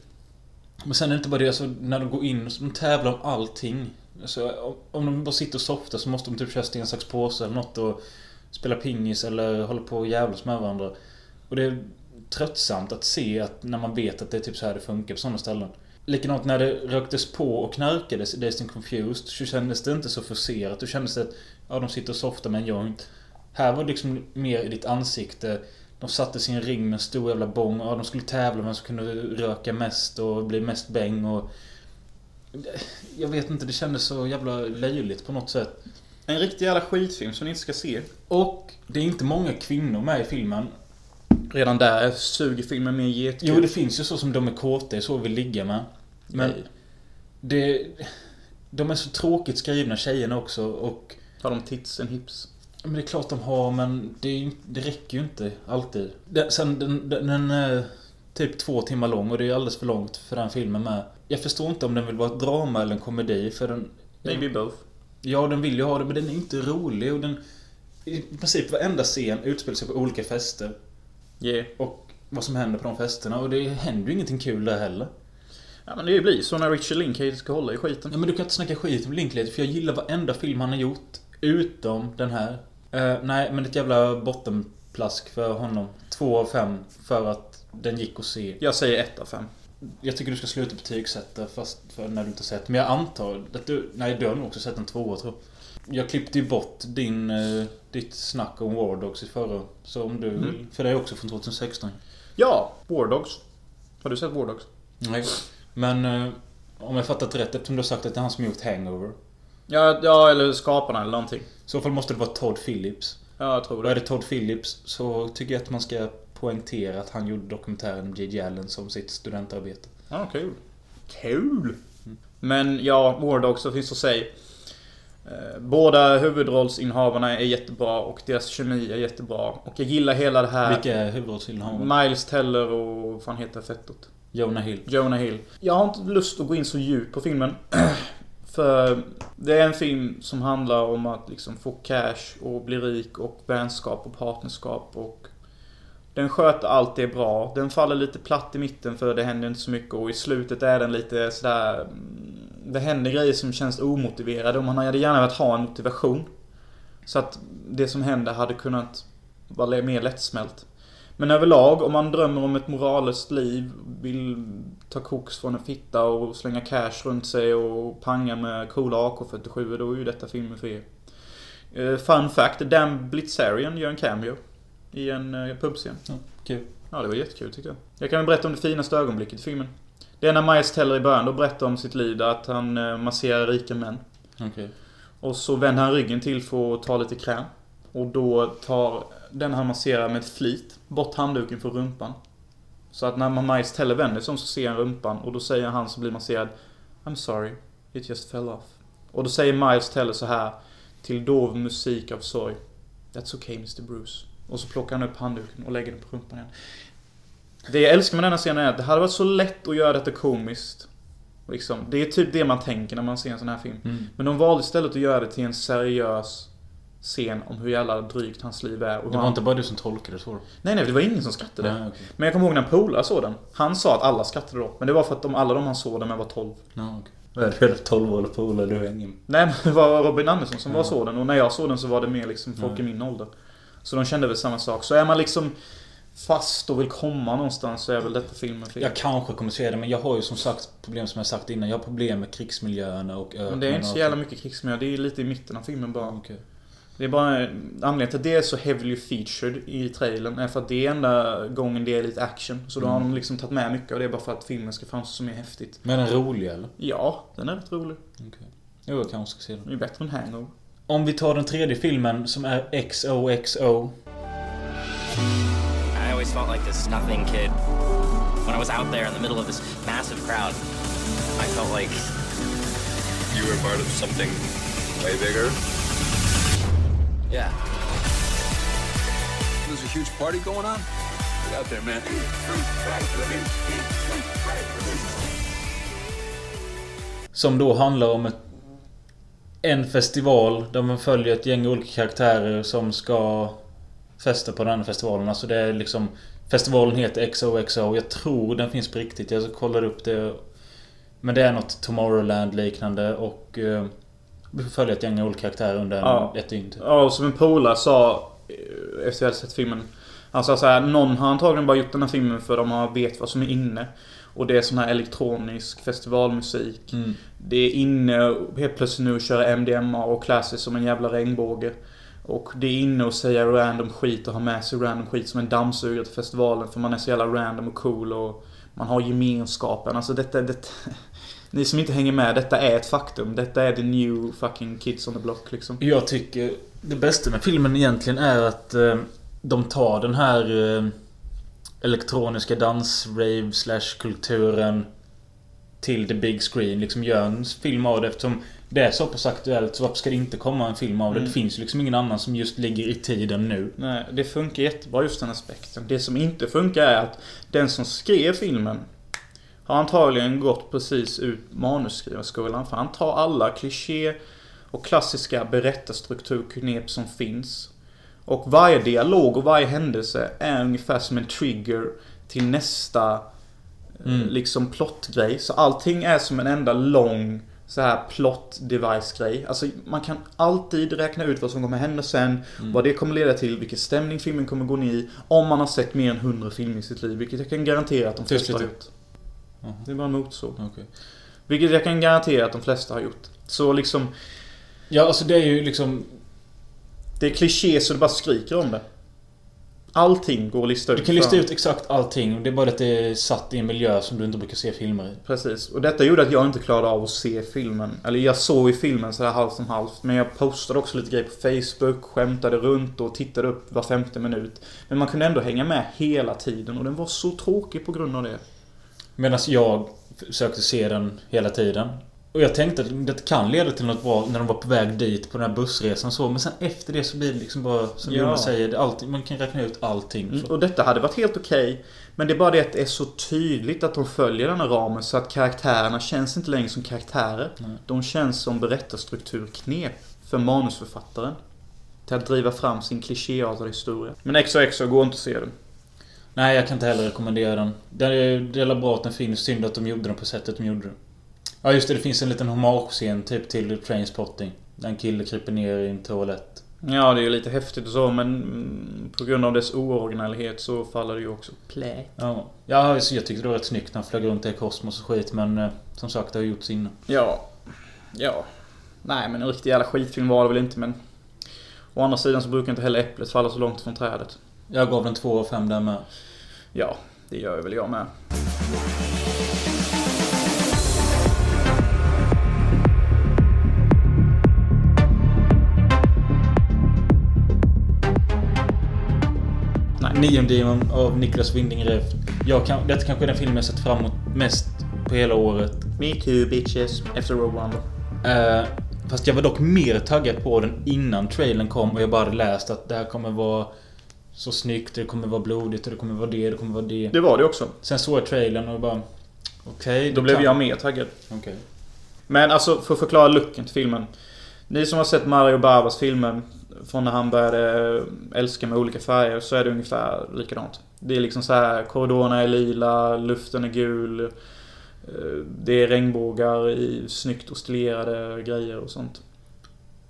Men sen är det inte bara det, alltså, när de går in, de tävlar om allting. Alltså, om- om de bara sitter och softar så måste de typ köra sten, sax, påse eller något och spela pingis eller hålla på och jävlas med varandra. Och det är tröttsamt att se att när man vet att det är typ så här det funkar på sådana ställen. Likadant när det röktes på och knarkades i Dazed and Confused så kändes det inte så forcerat. Då kändes det att ja, de sitter och softar med en joint. Här var det liksom mer i ditt ansikte. De satte sin ring med en stor jävla bång. Ja, de skulle tävla vem som kunde röka mest och bli mest bäng och... Jag vet inte, det kändes så jävla löjligt på något sätt. En riktig jävla skitfilm som ni inte ska se. Och det är inte många kvinnor med i filmen. Redan där suger filmen mer getkul. Jo, det finns ju så som de är kåta, så vill ligga med. Men Nej. det... De är så tråkigt skrivna tjejerna också och... Har de tits and hips? Men det är klart de har, men det, är det räcker ju inte alltid. Den, sen, den, den, den är typ två timmar lång och det är alldeles för långt för den filmen med. Jag förstår inte om den vill vara ett drama eller en komedi för den... Maybe both. Ja, den vill ju ha det, men den är inte rolig och den... I princip varenda scen utspelar sig på olika fester. Yeah. Och vad som händer på de festerna och det händer ju ingenting kul där heller. Ja men det blir så när Richard Linklater ska hålla i skiten. Ja, men du kan inte snacka skit om Linklater för jag gillar varenda film han har gjort. Utom den här. Eh, nej, men ett jävla bottenplask för honom. Två av fem för att den gick att se. Jag säger ett av fem. Jag tycker du ska sluta betygsätta fast för när du inte sett. Men jag antar att du... Nej, du har nog också sett en tvåa tror jag. Jag klippte ju bort din, eh, ditt snack om War Dogs i förra. Så om du Mm. vill... För det är också från 2016. Ja, War Dogs. Har du sett War Dogs? Nej. Men eh, om jag fattat rätt eftersom du har sagt att det är han som gjort Hangover. Ja, ja eller Skaparna eller någonting. I så fall måste det vara Todd Phillips. Ja, jag tror Och är det. det Todd Phillips så tycker jag att man ska poängtera att han gjorde dokumentären om J.J. Allen som sitt studentarbete. Ja, kul. Kul! Men ja, War Dogs, vad finns att säga? Eh, Båda huvudrollsinnehavarna är jättebra och deras kemi är jättebra. Och jag gillar hela det här... Vilka är huvudrollsinnehavarna? Miles Teller och vad fan heter fettot? Jonah Hill. Jonah Hill. Jag har inte lust att gå in så djupt på filmen. För det är en film som handlar om att liksom få cash och bli rik och vänskap och partnerskap och den sköter allt det bra. Den faller lite platt i mitten för det händer inte så mycket och i slutet är den lite sådär... mm, Det händer grejer som känns omotiverade och man hade gärna velat ha en motivation. Så att det som händer hade kunnat vara mer lättsmält. Men överlag, om man drömmer om ett moraleskt liv, vill ta koks från en fitta och slänga cash runt sig och panga med coola AK47, då är ju detta filmen för er. Eh, Fun fact, Dan Blitzarian gör en cameo. I en eh, pubscen. Ja, kul. Ja, det var jättekul tyckte jag. Jag kan berätta om det finaste ögonblicket i filmen. Det är när Miles Teller i början då berättar om sitt liv, att han eh, masserar rika män. Okej. Och så vänder han ryggen till för att ta lite kräm. Och då tar den han masserar med flit bort handduken från rumpan. Så att när Miles Teller vänder sig om så ser han rumpan och då säger han som blir masserad I'm sorry, it just fell off. Och då säger Miles Teller så här till dov musik av sorg. That's okay Mr Bruce. Och så plockar han upp handduken och lägger den på rumpan igen. Det jag älskar med denna scenen är att det hade varit så lätt att göra detta komiskt. Liksom, det är typ det man tänker när man ser en sån här film. Mm. Men de valde istället att göra det till en seriös scen om hur jävla drygt hans liv är. Och Det var han... inte bara du som tolkade det så? Nej, nej, det var ingen som skrattade. Nej, okej. Men jag kommer ihåg när en polare såg den. Han sa att alla skrattade då. Men det var för att de, alla de han såg den med var 12. Ja, är det? 12 år polare, du har ingen... Nej, men det var Robin Andersson som var Ja. så den. Och när jag såg den så var det mer liksom folk Ja. i min ålder. Så de kände väl samma sak. Så är man liksom fast och vill komma någonstans så är väl detta filmen för. Jag kanske kommer se det, men jag har ju som sagt problem som jag sagt innan. Jag har problem med krigsmiljöerna och öknen Men det är inte så jävla mycket krigsmiljö. Det är lite i mitten av filmen bara. Okej. Det är bara anledningen till att det är så heavily featured i trailern är för att det är enda gången det är lite action. Så då har Mm. de liksom tagit med mycket av det bara för att filmen ska framstå som mer häftigt. Men är den rolig eller? Ja, den är rätt rolig. Okej. Jo, jag kanske ska se den. Den är bättre än Hangover. Om vi tar den tredje filmen som är XOXO. I always felt like this nothing kid. When I was out there in the middle of this massive crowd, I felt like You were part of something way bigger. yeah, There's a huge party going on. Get out there, man. Som då handlar om ett, en festival där man följer ett gäng olika karaktärer som ska festa på den festivalen. Alltså det är liksom... Festivalen heter XOXO. Jag tror den finns på riktigt. Jag kollar upp det. Men det är något Tomorrowland liknande och... Eh, vi får följa ett gäng olika karaktärer under Ja. ett dygn. typ. Ja, och som en polare sa eh, efter jag hade sett filmen. Han sa såhär, någon har antagligen bara gjort den här filmen för de har vet vad som är inne. Och det är sån här elektronisk festivalmusik. Mm. Det är inne helt plötsligt nu att köra MDMA och klä sig som en jävla regnbåge. Och det är inne att säga random skit och ha med sig random skit som en dammsugare till festivalen. För man är så jävla random och cool och man har gemenskapen. Alltså detta, detta... Ni som inte hänger med, detta är ett faktum. Detta är the new fucking kids on the block liksom. Jag tycker det bästa med filmen egentligen är att eh, de tar den här eh, elektroniska dans-rave slash kulturen till the big screen. Liksom gör en film av det eftersom det är så pass aktuellt så varför ska det inte komma en film av det? Mm. Det finns ju liksom ingen annan som just ligger i tiden nu. Nej, det funkar jättebra just den aspekten. Det som inte funkar är att den som skrev filmen har antagligen gått precis ut manusskrivarskolan. För han tar alla kliché och klassiska berättarstrukturknep som finns. Och varje dialog och varje händelse är ungefär som en trigger till nästa Mm. liksom plottgrej. Så allting är som en enda lång så här plot device grej. Alltså man kan alltid räkna ut vad som kommer hända sen, vad det kommer leda till, vilken stämning filmen kommer gå ner i. Om man har sett mer än 100 filmer i sitt liv, vilket jag kan garantera att de flesta har gjort. Jaha. Det är bara en motorsåg. Okej. Vilket jag kan garantera att de flesta har gjort. Så liksom, Ja, alltså det är ju liksom... det är kliché så det bara skriker om det. Allting går att lista ut. Du kan lista ut exakt allting. Det är bara att det är satt i en miljö som du inte brukar se filmer i. Precis. Och detta gjorde att jag inte klarade av att se filmen. Eller jag såg i filmen sådär halvt om halvt. Men jag postade också lite grejer på Facebook, skämtade runt och tittade upp var femte minut. Men man kunde ändå hänga med hela tiden och den var så tråkig på grund av det. Medan jag försökte se den hela tiden. Och jag tänkte att det kan leda till något bra när de var på väg dit på den här bussresan så. Men sen efter det så blir det liksom bara som Ja. Jonas säger. Allting, man kan räkna ut allting. Mm, Och detta hade varit helt okej. men det är bara det att det är så tydligt att de följer den här ramen så att karaktärerna känns inte längre som karaktärer. Nej. De känns som berättarstrukturknep för manusförfattaren. Till att driva fram sin klichéartade historia. Men XOXO går inte att se den. Nej, jag kan inte heller rekommendera den. Det är, det är bra att den finns. Synd att de gjorde den på sättet de gjorde den. Ja, just det. Det finns en liten hommage-scen typ till Trainspotting. Där en kille kryper ner i en toalett. Ja, det är ju lite häftigt och så men mm, på grund av dess ooriginalitet så faller det ju också plä. Ja, ja alltså, jag tyckte det var rätt snyggt när han flög runt i kosmos och skit men eh, som sagt det har gjorts innan. Ja. Ja. Nej men en riktig jävla skitfilm var det väl inte men... Å andra sidan så brukar inte heller äpplet falla så långt från trädet. Jag gav den 2 av 5 där med. Ja, det gör väl jag med. Nej. Neon Demon av Niklas Winding Refn. Jag kan, detta kanske är den film jag sett fram emot mest på hela året. Me too bitches. Efter Rogue One då. Eh, fast jag var dock mer taggad på den innan trailern kom och jag bara hade läst att det här kommer vara så snyggt, det kommer vara blodigt, och det kommer vara det, det kommer vara det. Det var det också. Sen såg jag trailern och bara... Okej. Då det blev kan- jag mer taggad. Okej. Men alltså, för att förklara looken till filmen. Ni som har sett Mario Barbas filmer från när han började älska med olika färger så är det ungefär likadant. Det är liksom så här korridorerna är lila, luften är gul. eh, Det är regnbågar i snyggt och stilerade grejer och sånt.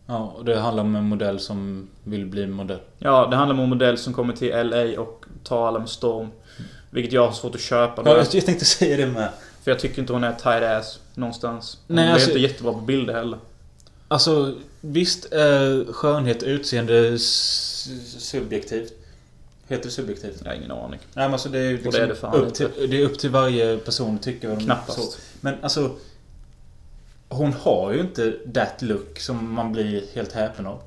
Ja, och det handlar om en modell som vill bli modell. Ja, det handlar om en modell som kommer till LA och tar alla med storm. Vilket jag har svårt att köpa. Ja, jag tänkte säga det med. För jag tycker inte hon är tight ass någonstans. Hon Nej, är alltså- inte jättebra på bilder heller. Alltså, visst är skönhet och utseende subjektivt. Heter det subjektivt? Jag har ingen aning. Nej men alltså det är, liksom det är det fan upp, till, det är upp till varje person att tycka vad de Knappast. så. Men alltså... Hon har ju inte that look som man blir helt häpen av.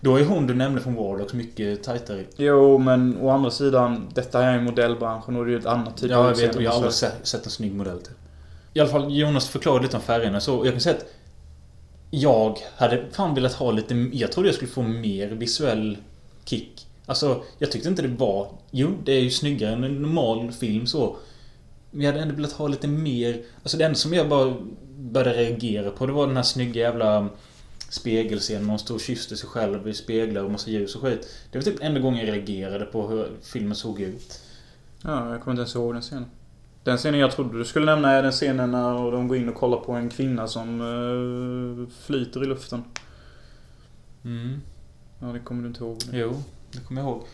Då är hon du nämnde från Warlocks mycket tajtare. Jo, men å andra sidan, detta är ju modellbranschen och det är ju ett annat typ Ja, jag vet. Och jag har aldrig sett, sett en snygg modell till. I alla fall, Jonas förklarade lite om färgerna. Så jag kan säga att jag hade fan velat ha lite... Jag trodde jag skulle få mer visuell kick. Alltså, jag tyckte inte det var... Jo, det är ju snyggare än en normal film så. Men jag hade ändå velat ha lite mer... Alltså det enda som jag bara började reagera på det var den här snygga jävla spegelscenen. Man stod och kysste sig själv i speglar och massa ljus och skit. Det var typ enda gången jag reagerade på hur filmen såg ut. Ja, jag kommer inte ens ihåg den scenen. Den scenen jag trodde du skulle nämna är den scenen när de går in och kollar på en kvinna som uh, flyter i luften. Mm. Ja, det kommer du inte ihåg. Jo, det kommer jag ihåg.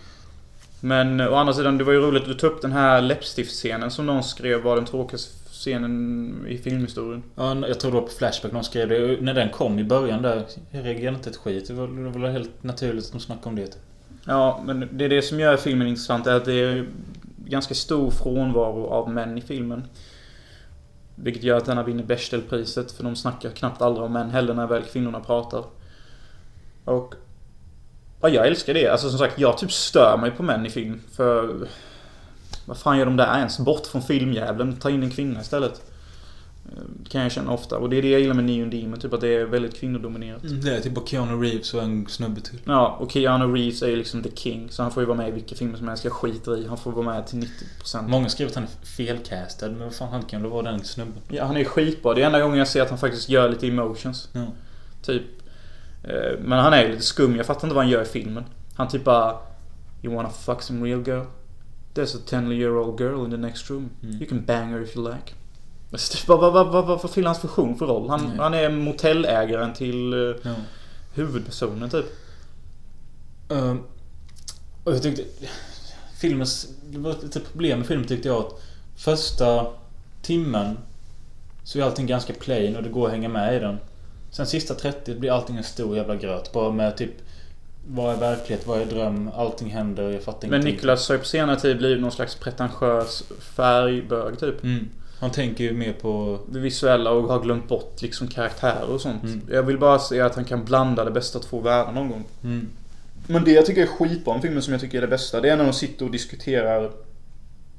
Men eh, å andra sidan, det var ju roligt att du tog upp den här läppstiftscenen som någon skrev var den tråkigaste scenen i filmhistorien. Ja, jag tror det var på Flashback någon skrev det. När den kom i början där, jag reagerade inte ett skit. Det var, det var helt naturligt att de snackade om det. typ. Ja, men det är det som gör filmen intressant är att det är ganska stor frånvaro av män i filmen. Vilket gör att denna vinner Bechdelpriset, för de snackar knappt aldrig om män heller när väl kvinnorna pratar. Och... Ja, jag älskar det. Alltså som sagt, jag typ stör mig på män i film. För... Vad fan gör de där ens? Bort från filmjävlen. Ta in en kvinna istället. Eh, kan jag känna ofta. Och det är det jag gillar med Neon Demon. Typ att det är väldigt kvinnodominerat. Det är typ bara Keanu Reeves och en snubbe till. Ja, och Keanu Reeves är ju liksom the king. Så han får ju vara med i vilka filmer som helst. Jag skiter i. Han får vara med till 90%. Många skrev att han är felcastad, men vad fan han kan väl vara den snubben? Ja, han är ju skitbra. Det är enda gången jag ser att han faktiskt gör lite emotions. Ja. Typ. Eh, Men han är ju lite skum. Jag fattar inte vad han gör i filmen. Han typ bara... You wanna fuck some real girl? There's a 10 year old girl in the next room. Mm. You can bang her if you like. Men typ, Vad, vad, vad, vad, vad fyller hans funktion för roll? Han, Nej. han är motellägaren till eh, Ja. huvudpersonen typ. Ehm, och jag tyckte... Filmens... Det var lite problem med filmen tyckte jag att första timmen så är allting ganska plain och det går att hänga med i den. Sen sista 30 blir allting en stor jävla gröt. Bara med typ... Vad är verklighet? Vad är dröm? Allting händer. Jag fattar Men ingenting. Niklas har ju på senare tid blivit någon slags pretentiös färgbög typ. Mm. Han tänker ju mer på... det visuella och har glömt bort liksom karaktärer och sånt. Mm. Jag vill bara se att han kan blanda det bästa av två världar någon gång. Mm. Men det jag tycker är skitbra om filmen som jag tycker är det bästa, det är när de sitter och diskuterar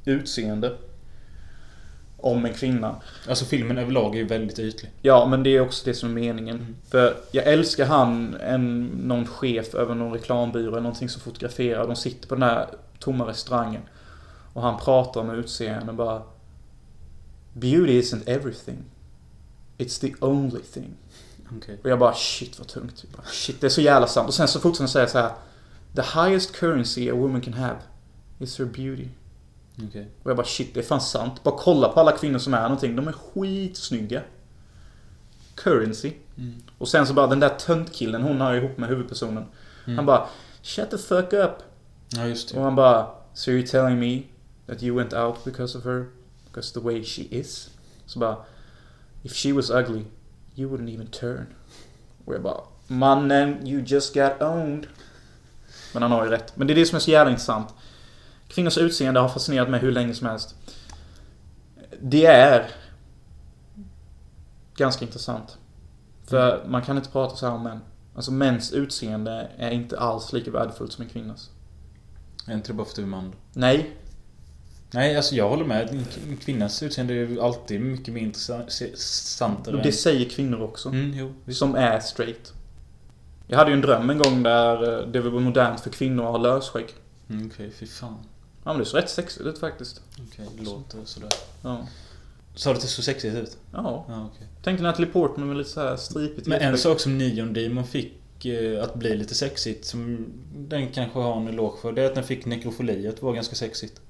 utseende. Om en kvinna. Alltså filmen överlag är ju väldigt ytlig. Ja, men det är också det som är meningen. Mm. För jag älskar han, en, någon chef över någon reklambyrå eller någonting som fotograferar. De sitter på den här tomma restaurangen. Och han pratar om utseende och bara... Beauty isn't everything. It's the only thing. Okej. Och jag bara shit vad tungt. Bara, shit, det är så jävla sant. Och sen så fortsätter han säga så här. The highest currency a woman can have is her beauty. Okej. Och jag bara shit, det är fan sant. Bara kolla på alla kvinnor som är någonting. De är skitsnygga. Currency. Mm. Och sen så bara den där töntkillen hon har ihop med huvudpersonen. Han bara Shut the fuck up. Ja, just Och det. han bara So you're telling me that you went out because of her? Because the way she is? Så bara If she was ugly You wouldn't even turn. Och jag bara Mannen, you just got owned. Men han har ju rätt. Men det är det som är så jävla intressant. Kvinnors utseende har fascinerat mig hur länge som helst. Det är ganska intressant. För man kan inte prata så här om män. Alltså mäns utseende är inte alls lika värdefullt som en kvinnas. Är inte det bara för att du är man? Nej, Nej, alltså jag håller med. En kvinnas utseende är ju alltid mycket mer intressant- det säger kvinnor också. Mm, jo. Som är straight. Jag hade ju en dröm en gång där eh, det var modernt för kvinnor att ha lösskägg. Mm, Okej, fy fan. Ja men det ser rätt sexigt ut faktiskt. Okej, det låter sådär. Ja. Sa det såg sexigt ut? Ja. Ja, okej. Tänkte Natalie Portman med lite så här stripigt Men en sak som Neon Demon fick eh, att bli lite sexigt, som den kanske har en eloge för, det är att den fick nekrofoli att vara ganska sexigt.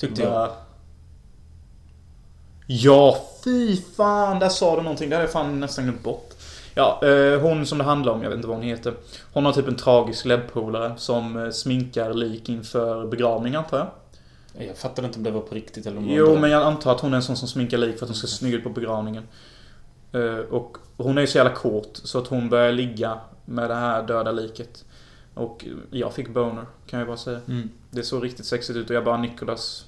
Tyckte jag. Ja, fy fan! Där sa du någonting. Det hade jag fan nästan glömt bort. Ja, eh, hon som det handlar om, jag vet inte vad hon heter. Hon har typ en tragisk lebbpolare som eh, sminkar lik inför begravning antar jag. Jag fattade inte om det var på riktigt eller om var Jo, en men jag antar att hon är en sån som sminkar lik för att hon ska se snygg ut på begravningen. Eh, och hon är ju så jävla kåt så att hon börjar ligga med det här döda liket. Och jag fick boner, kan jag bara säga. Mm. Det såg riktigt sexigt ut och jag bara Nikolas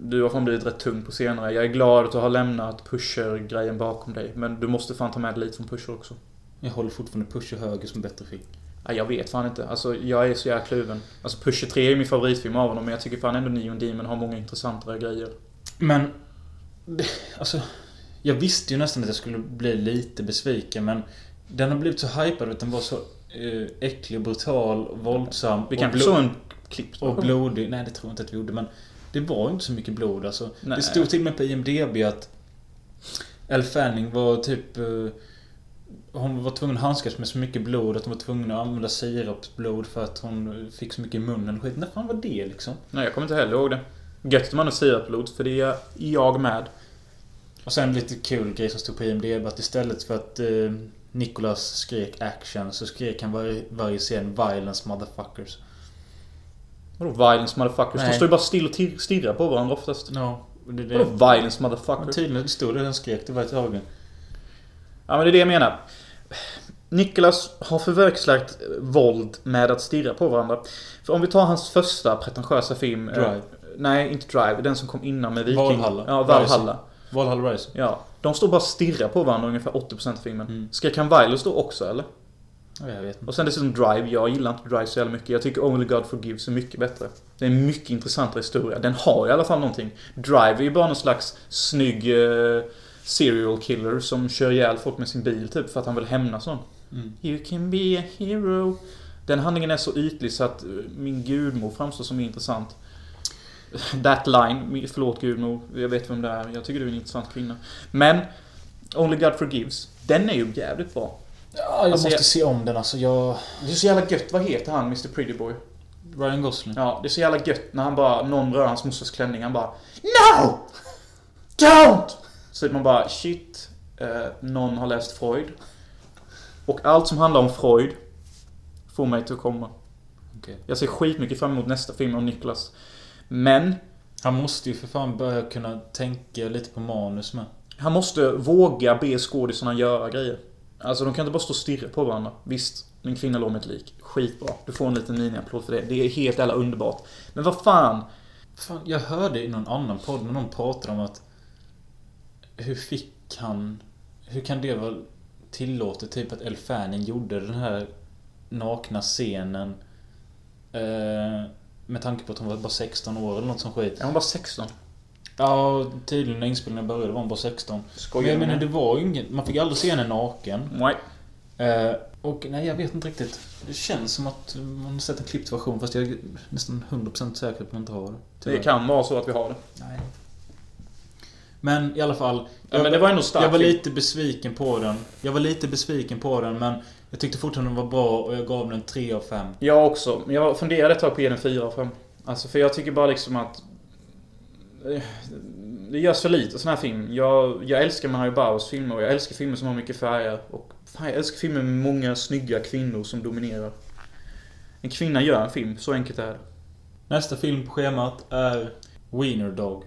Du har fan blivit rätt tung på senare. Jag är glad att du har lämnat pusher-grejen bakom dig. Men du måste fan ta med dig lite från pusher också. Jag håller fortfarande pusher höger som bättre film. Nej, jag vet fan inte. Alltså, jag är så jävla kluven. Alltså, Pusher 3 är min favoritfilm av honom, men jag tycker fan ändå Neon Demon har många intressantare grejer. Men... Alltså... Jag visste ju nästan att jag skulle bli lite besviken men... Den har blivit så hypad att den var så eh, äcklig, brutal, våldsam Vi och, kanske såg en klipp. och blodig. Nej, det tror jag inte att vi gjorde men... Det var inte så mycket blod alltså. Nej. Det stod till och med på IMDB att... Elle Fanning var typ... eh, hon var tvungen att handskas med så mycket blod att hon var tvungen att använda sirapsblod för att hon fick så mycket i munnen och skit. När fan var det liksom? Nej, jag kommer inte heller ihåg det. Gött om man har sirapblod, för det är jag med. Och sen lite kul grej som stod på IMDB att istället för att eh, Nicholas skrek action så skrek han varje, varje scen violence motherfuckers. Vadå violence motherfuckers? Nej. De står ju bara still och tir- stirrar på varandra oftast. Ja. och Det, Vadå det, violence motherfuckers? tydligen stod det han skrek det var ett ögon. Ja, men det är det jag menar. Nicholas har förväxlat eh, våld med att stirra på varandra. För om vi tar hans första pretentiösa film. eh, Drive. nej, inte Drive. Den som kom innan med Viking. Valhalla. Ja, Valhalla. Valhalla Rise. Ja. De står bara och stirrar på varandra ungefär 80% av filmen. Mm. Skrek han violence då också eller? Ja, jag vet inte. Och sen dessutom Drive. Jag gillar inte Drive så jävla mycket. Jag tycker Only God Forgives är mycket bättre. Det är en mycket intressantare historia. Den har i alla fall någonting. Drive är ju bara någon slags snygg eh, serial killer som kör ihjäl folk med sin bil typ för att han vill hämnas någon. Mm. You can be a hero. Den handlingen är så ytlig så att eh, min gudmor framstår som intressant. That line, förlåt gudmor, jag vet vem det är. Jag tycker du är en intressant kvinna. Men Only God Forgives, den är ju jävligt bra. Ja, jag Alltså, måste jag- se om den alltså. Jag... Det är så jävla gött, vad heter han Mr Pretty Boy? Ryan Gosling. Ja, det är så jävla gött när han bara, någon rör hans morsas klänning, han bara No! Don't! Så man bara shit, eh, någon har läst Freud. Och allt som handlar om Freud får mig till att komma. Okej. Jag ser skitmycket fram emot nästa film om Nicholas. Men Han måste ju för fan börja kunna tänka lite på manus med. han måste våga be skådisarna göra grejer. Alltså de kan inte bara stå och stirra på varandra. Visst, en kvinna låg med ett lik. Skitbra. Du får en liten miniapplåd för det. Det är helt jävla underbart. Men vad fan? Fan, jag hörde i någon annan podd när någon pratade om att... Hur fick han... Hur kan det vara tillåtet? Typ att Elle Fanning gjorde den här nakna scenen. Eh, med tanke på att hon var bara 16 år eller något som skit. Är hon bara 16? Ja, tydligen när inspelningen började var hon bara 16. Skojar Men jag du menar det var ju inget... Man fick aldrig se henne naken. Nej. Eh, och nej, jag vet inte riktigt. Det känns som att man har sett en klippt version fast jag är nästan 100% säker på att man inte har det. Det kan vara så att vi har det. Nej. Men i alla fall. Ja, men det var ändå starkt. Jag var lite besviken på den. Jag var lite besviken på den men jag tyckte fortfarande den var bra och jag gav den 3 av 5. Jag också. Men jag funderade ett tag på att ge den 4 av 5. Alltså för jag tycker bara liksom att... det görs för lite sån här film. Jag, jag älskar Mario Bauers filmer och jag älskar filmer som har mycket färger. Och fan, jag älskar filmer med många snygga kvinnor som dominerar. En kvinna gör en film, så enkelt är det. Nästa film på schemat är Wiener Dog.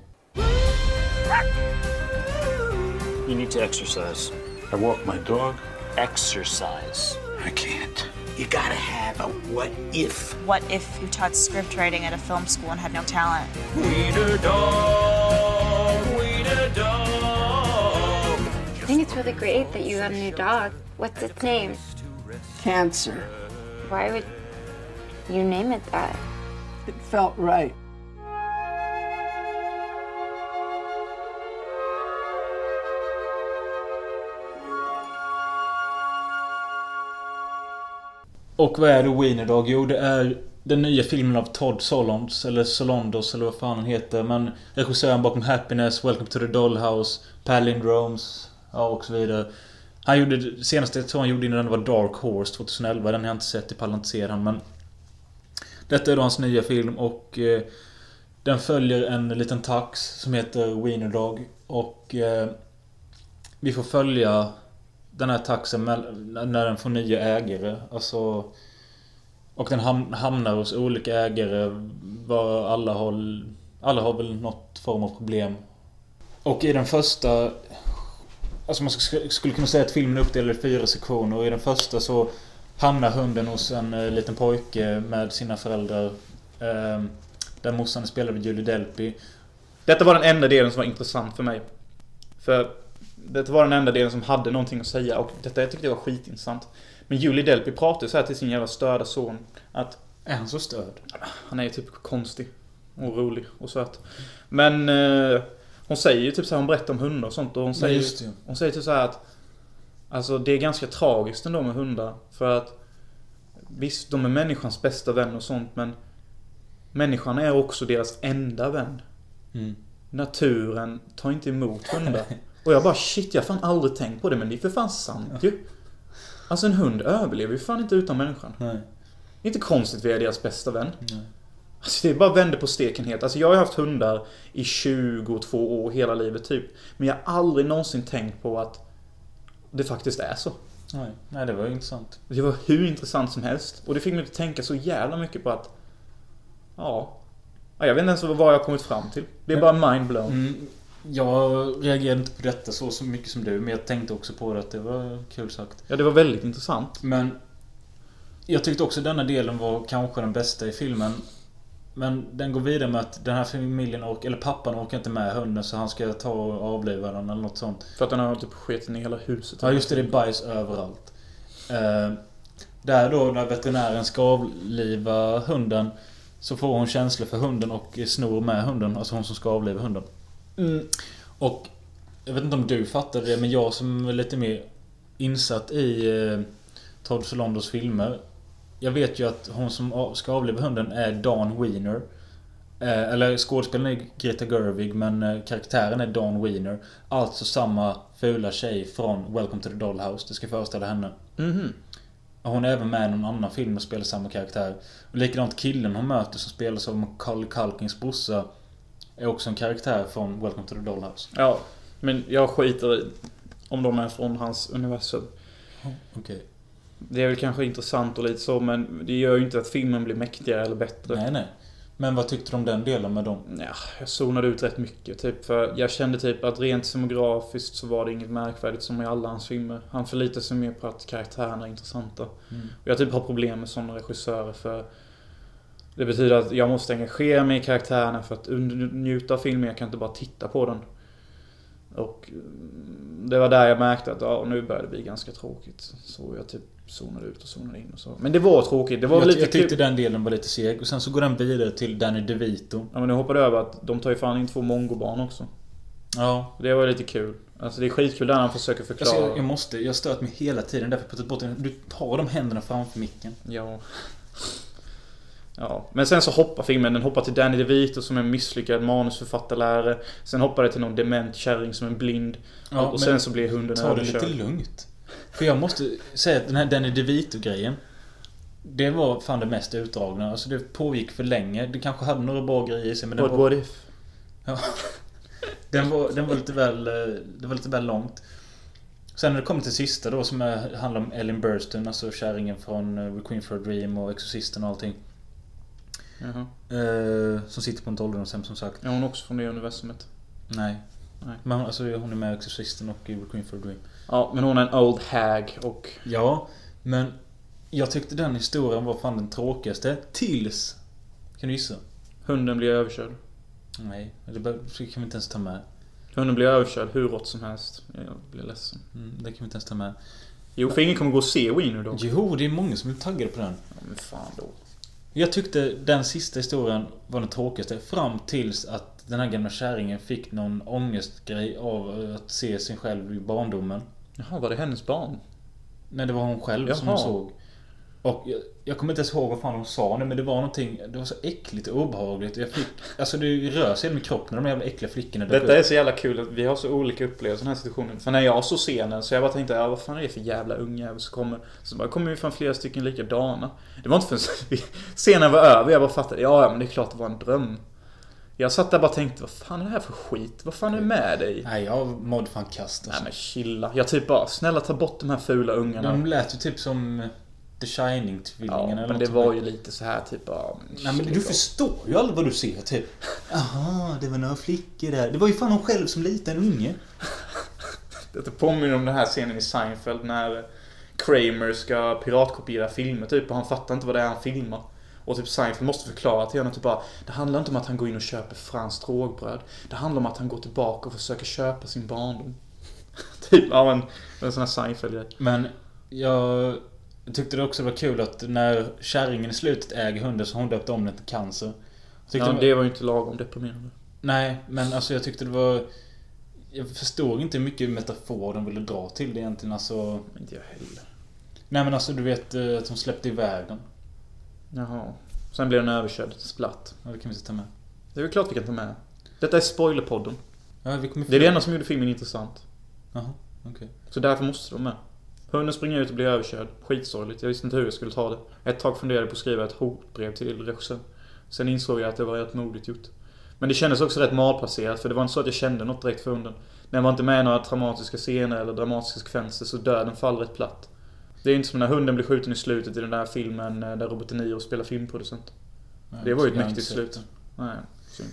You need to exercise. I walk my dog. Exercise. I can't. You gotta have a what if. What if you taught script writing at a film school and had no talent? I think it's really great that you got a new dog. What's its name? Cancer. Why would you name it that? It felt right. Och vad är då Wiener Dog? Jo, det är den nya filmen av Todd Solondz, eller Solondos, eller vad fan han heter. Men regissören bakom Happiness, Welcome to the Dollhouse, Palindromes, ja och så vidare. Han gjorde, senaste jag tror han gjorde innan den var Dark Horse 2011. Den har jag inte sett, i pallar inte se den men... Detta är då hans nya film och... Eh, den följer en liten tax som heter Wiener Dog. Och... Eh, vi får följa den här taxen när den får nya ägare. Alltså... Och den hamnar hos olika ägare. Var alla har... Alla har väl något form av problem. Och i den första... Alltså man skulle kunna säga att filmen är uppdelad i fyra sektioner. Och i den första så hamnar hunden hos en eh, liten pojke med sina föräldrar. Eh, där morsan spelar med Julie Delpy. Detta var den enda delen som var intressant för mig. För det var den enda delen som hade någonting att säga och detta jag tyckte jag var skitintressant. Men Julie Delpy pratar ju så här till sin jävla störda son att Är han så störd? han är ju typ konstig och rolig och söt. Men eh, hon säger ju typ så här, hon berättar om hundar och sånt och hon säger, det. hon säger typ så här att Alltså det är ganska tragiskt ändå med hundar för att Visst, de är människans bästa vän och sånt men Människan är också deras enda vän. Mm. Naturen tar inte emot hundar. Och jag bara shit, jag har fan aldrig tänkt på det men det är för fan sant ju. Alltså en hund överlever ju fan inte utan människan. Nej. Det är inte konstigt vi är deras bästa vän. Nej. Alltså det är bara vände på steken helt. Alltså jag har haft hundar i 22 år hela livet typ. Men jag har aldrig någonsin tänkt på att det faktiskt är så. Nej. Nej, det var ju intressant. Det var hur intressant som helst. Och det fick mig att tänka så jävla mycket på att... Ja. ja jag vet inte ens vad jag har kommit fram till. Det är bara mind blown. Mm, jag reagerade inte på detta så, så mycket som du, men jag tänkte också på det att det var kul sagt. Ja, det var väldigt intressant. Men jag tyckte också denna delen var kanske den bästa i filmen. Men den går vidare med att den här familjen orkar, eller pappan orkar inte med hunden så han ska ta och avliva den eller något sånt. För att den har typ skitit i hela huset. Ja just det, det är bajs överallt. Eh, där då när veterinären ska avliva hunden så får hon känslor för hunden och snor med hunden. Alltså hon som ska avliva hunden. Mm. Och jag vet inte om du fattade det men jag som är lite mer insatt i eh, Todd Solondos filmer. Jag vet ju att hon som ska avliva hunden är Dawn Wiener. Eh, eller skådespelaren är Greta Gerwig men eh, karaktären är Dawn Wiener. Alltså samma fula tjej från Welcome to the Dollhouse. Det ska föreställa henne. Mhm. Och Hon är även med i någon annan film och spelar samma karaktär. Och likadant killen hon möter som spelas av Macaulay Culkins brorsa. Är också en karaktär från Welcome to the Dollhouse. Ja. Men jag skiter i om de är från hans universum. Okej. Det är väl kanske intressant och lite så men det gör ju inte att filmen blir mäktigare eller bättre. Nej, nej. Men vad tyckte du om den delen med dem? Ja, jag zonade ut rätt mycket typ. För jag kände typ att rent demografiskt så var det inget märkvärdigt som i alla hans filmer. Han förlitar sig mer på att karaktärerna är intressanta. Mm. Och jag typ har problem med sådana regissörer för det betyder att jag måste engagera mig i karaktärerna för att njuta av filmen. Jag kan inte bara titta på den. Och mm, det var där jag märkte att ja, nu börjar det bli ganska tråkigt. Så jag typ zonade ut och zonade in och så. Men det var tråkigt. Det var Jag, lite jag tyckte kul. den delen var lite seg. Och sen så går den vidare till Danny DeVito. Ja men nu hoppade jag över att de tar ju fan in två mongobarn också. Ja. Det var lite kul. Alltså det är skitkul där han försöker förklara. Alltså, jag, jag måste... Jag stört mig hela tiden. Därför bort den. Du tar de händerna framför micken. Ja. Ja, men sen så hoppar filmen. Den hoppar till Danny DeVito som är en misslyckad manusförfattarlärare. Sen hoppar det till någon dement kärring som är blind. Ja, och, sen så blir hunden Ta det lite överkörd. lugnt. För jag måste säga att den här Danny DeVito-grejen. Det var fan det mest utdragna. Alltså det pågick för länge. Det kanske hade några bra grejer i sig men What, var... what if? Ja. Den var, den var lite väl... eh, Det var lite väl långt. Sen när det kommer till sista då som är, handlar om Ellen Burstyn, alltså kärringen från uh, Queen for a Dream och Exorcisten och allting. Eh, som sitter på ett ålderdomshem som sagt. Är hon också från det universumet? Nej. Nej. Men alltså hon är med i Exorcisten och i Queen for a Dream. Ja, men hon är en old hag och... Ja, men jag tyckte den historien var fan den tråkigaste. Tills... Kan du gissa? Hunden blir överkörd. Nej, det kan vi inte ens ta med. Hunden blir överkörd hur rått som helst. Jag blir ledsen. Mm, det kan vi inte ens ta med. Jo, för ingen kommer gå och se Wiener då. Jo, det är många som är taggade på den. Ja, men fan då. Jag tyckte den sista historien var den tråkigaste. Fram tills att den här gamla kärringen fick någon ångestgrej av att se sig själv i barndomen. Jaha, var det hennes barn? Nej, det var hon själv som Jaha. hon såg. Och jag, jag kommer inte ens ihåg vad fan hon sa nu men det var någonting Det var så äckligt och obehagligt. Jag fick... Alltså det rör sig i min kropp när de jävla äckliga flickorna Detta upp. är så jävla kul att vi har så olika upplevelser i den här situationen. För när jag såg scenen så jag bara tänkte, ja vad fan är det för jävla ungjävel som kommer? Så bara kommer vi från flera stycken likadana. Det var inte förrän scenen var över jag bara fattade, ja ja men det är klart det var en dröm. Jag satt där och bara tänkte, vad fan är det här för skit? Vad fan är det med dig? Nej, jag mådde fan kast Nej alltså. men chilla. Jag typ bara, snälla ta bort de här fula ungarna. De lät ju typ som The Shining-tvillingarna Ja, eller men det var ju lite så här typ bara... Nej men du förstår ju aldrig vad du ser typ. Jaha, det var några flickor där. Det var ju fan hon själv som liten unge. Det påminner om den här scenen i Seinfeld när Kramer ska piratkopiera filmer typ och han fattar inte vad det är han filmar. Och typ Seinfeld måste förklara till honom typ bara Det handlar inte om att han går in och köper franskt rågbröd. Det handlar om att han går tillbaka och försöker köpa sin barndom. typ, ja men en sån här Seinfeld-grej. Men jag tyckte det också var kul att när kärringen i slutet äger hunden så hon döpt om den till Cancer. Jag Ja, det var- ju inte lagom deprimerande. Nej, men alltså jag tyckte det var... Jag förstår inte hur mycket metafor de ville dra till det egentligen. Alltså... Inte jag heller. Nej men alltså du vet eh, att de släppte iväg den. Jaha. Sen blev den överkörd till splatt. Ja, det kan vi inte ta med. Det är väl klart vi kan ta med. Detta är spoilerpodden. Ja, Det är det enda som gjorde filmen intressant. Jaha, okej. Så därför måste de med. Hunden springer ut och blir överkörd. Skitsorgligt. Jag visste inte hur jag skulle ta det. Ett tag funderade jag på att skriva ett hotbrev till regissören. Sen insåg jag att det var rätt modigt gjort. Men det kändes också rätt malplacerat för det var inte så att jag kände något direkt för hunden. Den var inte med i några traumatiska scener eller dramatiska sekvenser så döden faller rätt platt. Det är inte som när hunden blir skjuten i slutet i den där filmen eh, där Robert De Niro spelar filmproducent. Ja, Det var ju ett mäktigt slut. Nej, synd.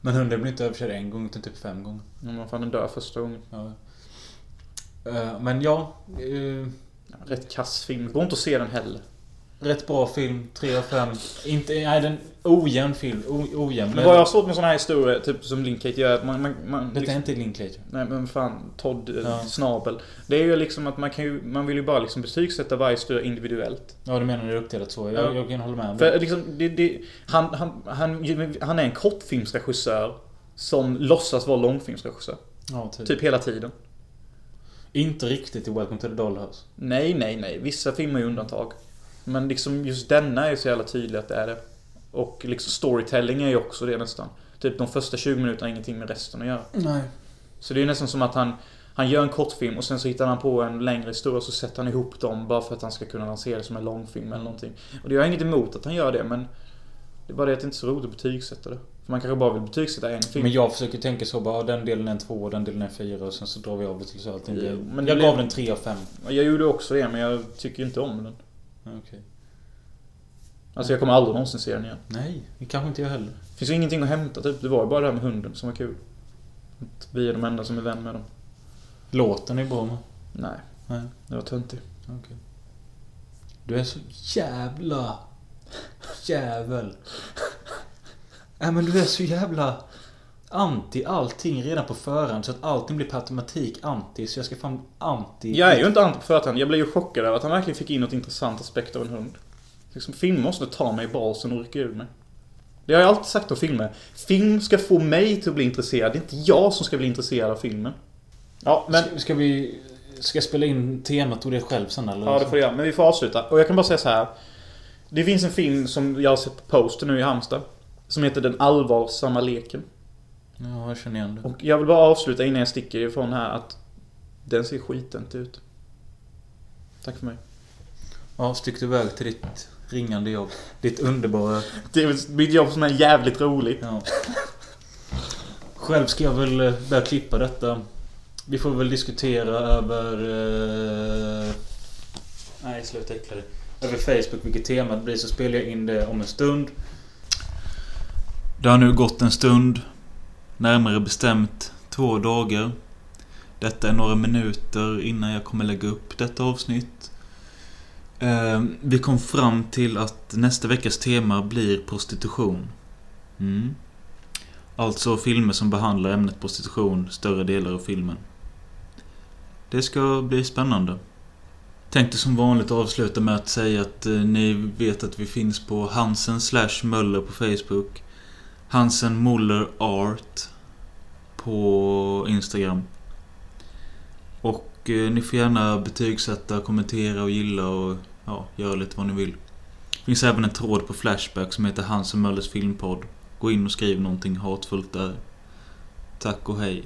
Men hunden blev inte överkörd en gång utan typ fem gånger. Men vad fan den dör första gången. Ja. Eh, Men ja. eh, rätt kass film. Går inte att se den heller. Rätt bra film. 3 av 5. Inte... Nej, den... Ojämn film. O, ojämn. Men vad jag har svårt med såna här historier, typ som Linkate gör, att man... man, man Detta liksom, är inte Linklater. Nej men fan, Todd eh, Ja. Snabel. Det är ju liksom att man kan ju, man vill ju bara liksom betygsätta varje historia individuellt. Ja, du menar det är uppdelat så. Jag, Ja. jag kan hålla med om För det. liksom, det, det, han, han, han, han är en kortfilmsregissör som låtsas vara långfilmsregissör. Ja, typ. Typ hela tiden. Inte riktigt i Welcome to the Dollhouse. Nej, nej, nej. Vissa filmer är undantag. Men liksom just denna är så jävla tydlig att det är det. Och liksom storytelling är ju också det nästan. Typ de första 20 minuterna har ingenting med resten att göra. Nej. Så det är nästan som att han Han gör en kortfilm och sen så hittar han på en längre historia och så sätter han ihop dem bara för att han ska kunna lansera det som en långfilm eller någonting. Och det har jag inget emot att han gör det men Det är bara det att det inte är så roligt att betygsätta det. För man kanske bara vill betygsätta en film. Men jag försöker tänka så bara, den delen är en två, den delen är en fyra och sen så drar vi av det till så allting men det Jag gav den tre av fem. Jag gjorde också det men jag tycker inte om den. Okej. Alltså jag kommer aldrig någonsin se den igen. Nej, det kanske inte jag heller. Finns ju ingenting att hämta typ. Det var ju bara det här med hunden som var kul. Att vi är de enda som är vän med dem. Låten är bra med. Nej, Nej, det var töntig. okej. Du är så jävla... Jävel. Nej men du är så jävla... Anti allting redan på förhand så att allting blir per automatik anti. Så jag ska fan anti... Jag är ju inte anti på förhand. Jag blev ju chockad över att han verkligen fick in något intressant aspekt av en hund. Liksom, film måste ta mig i basen och rycka ur mig. Det har jag alltid sagt om filmer. Film ska få mig till att bli intresserad. Det är inte jag som ska bli intresserad av filmen. Ja, men... Ska, ska vi... Ska jag spela in temat och det själv sen eller? Ja, det får du göra. Men vi får avsluta. Och jag kan bara säga så här. Det finns en film som jag har sett på poster nu i Halmstad. Som heter Den allvarsamma leken. Ja, jag känner igen det. Och jag vill bara avsluta innan jag sticker ifrån här att den ser skitint ut. Tack för mig. Ja, stick du iväg till ditt ringande jobb. Ditt underbara... Det är mitt jobb som är jävligt roligt. Ja. Själv ska jag väl eh, börja klippa detta. Vi får väl diskutera över... Eh... Nej, sluta äckla dig. Över Facebook vilket temat blir så spelar jag in det om en stund. Det har nu gått en stund. Närmare bestämt två dagar. Detta är några minuter innan jag kommer lägga upp detta avsnitt. Eh, vi kom fram till att nästa veckas tema blir prostitution. Mm. Alltså filmer som behandlar ämnet prostitution större delar av filmen. Det ska bli spännande. Tänkte som vanligt avsluta med att säga att eh, ni vet att vi finns på Hansen slash Möller på Facebook. Hansen Muller Art på Instagram. Och eh, ni får gärna betygsätta, kommentera och gilla och ja, göra lite vad ni vill. Det finns även en tråd på Flashback som heter Hansen Möllers filmpodd. Gå in och skriv någonting hatfullt där. Tack och hej.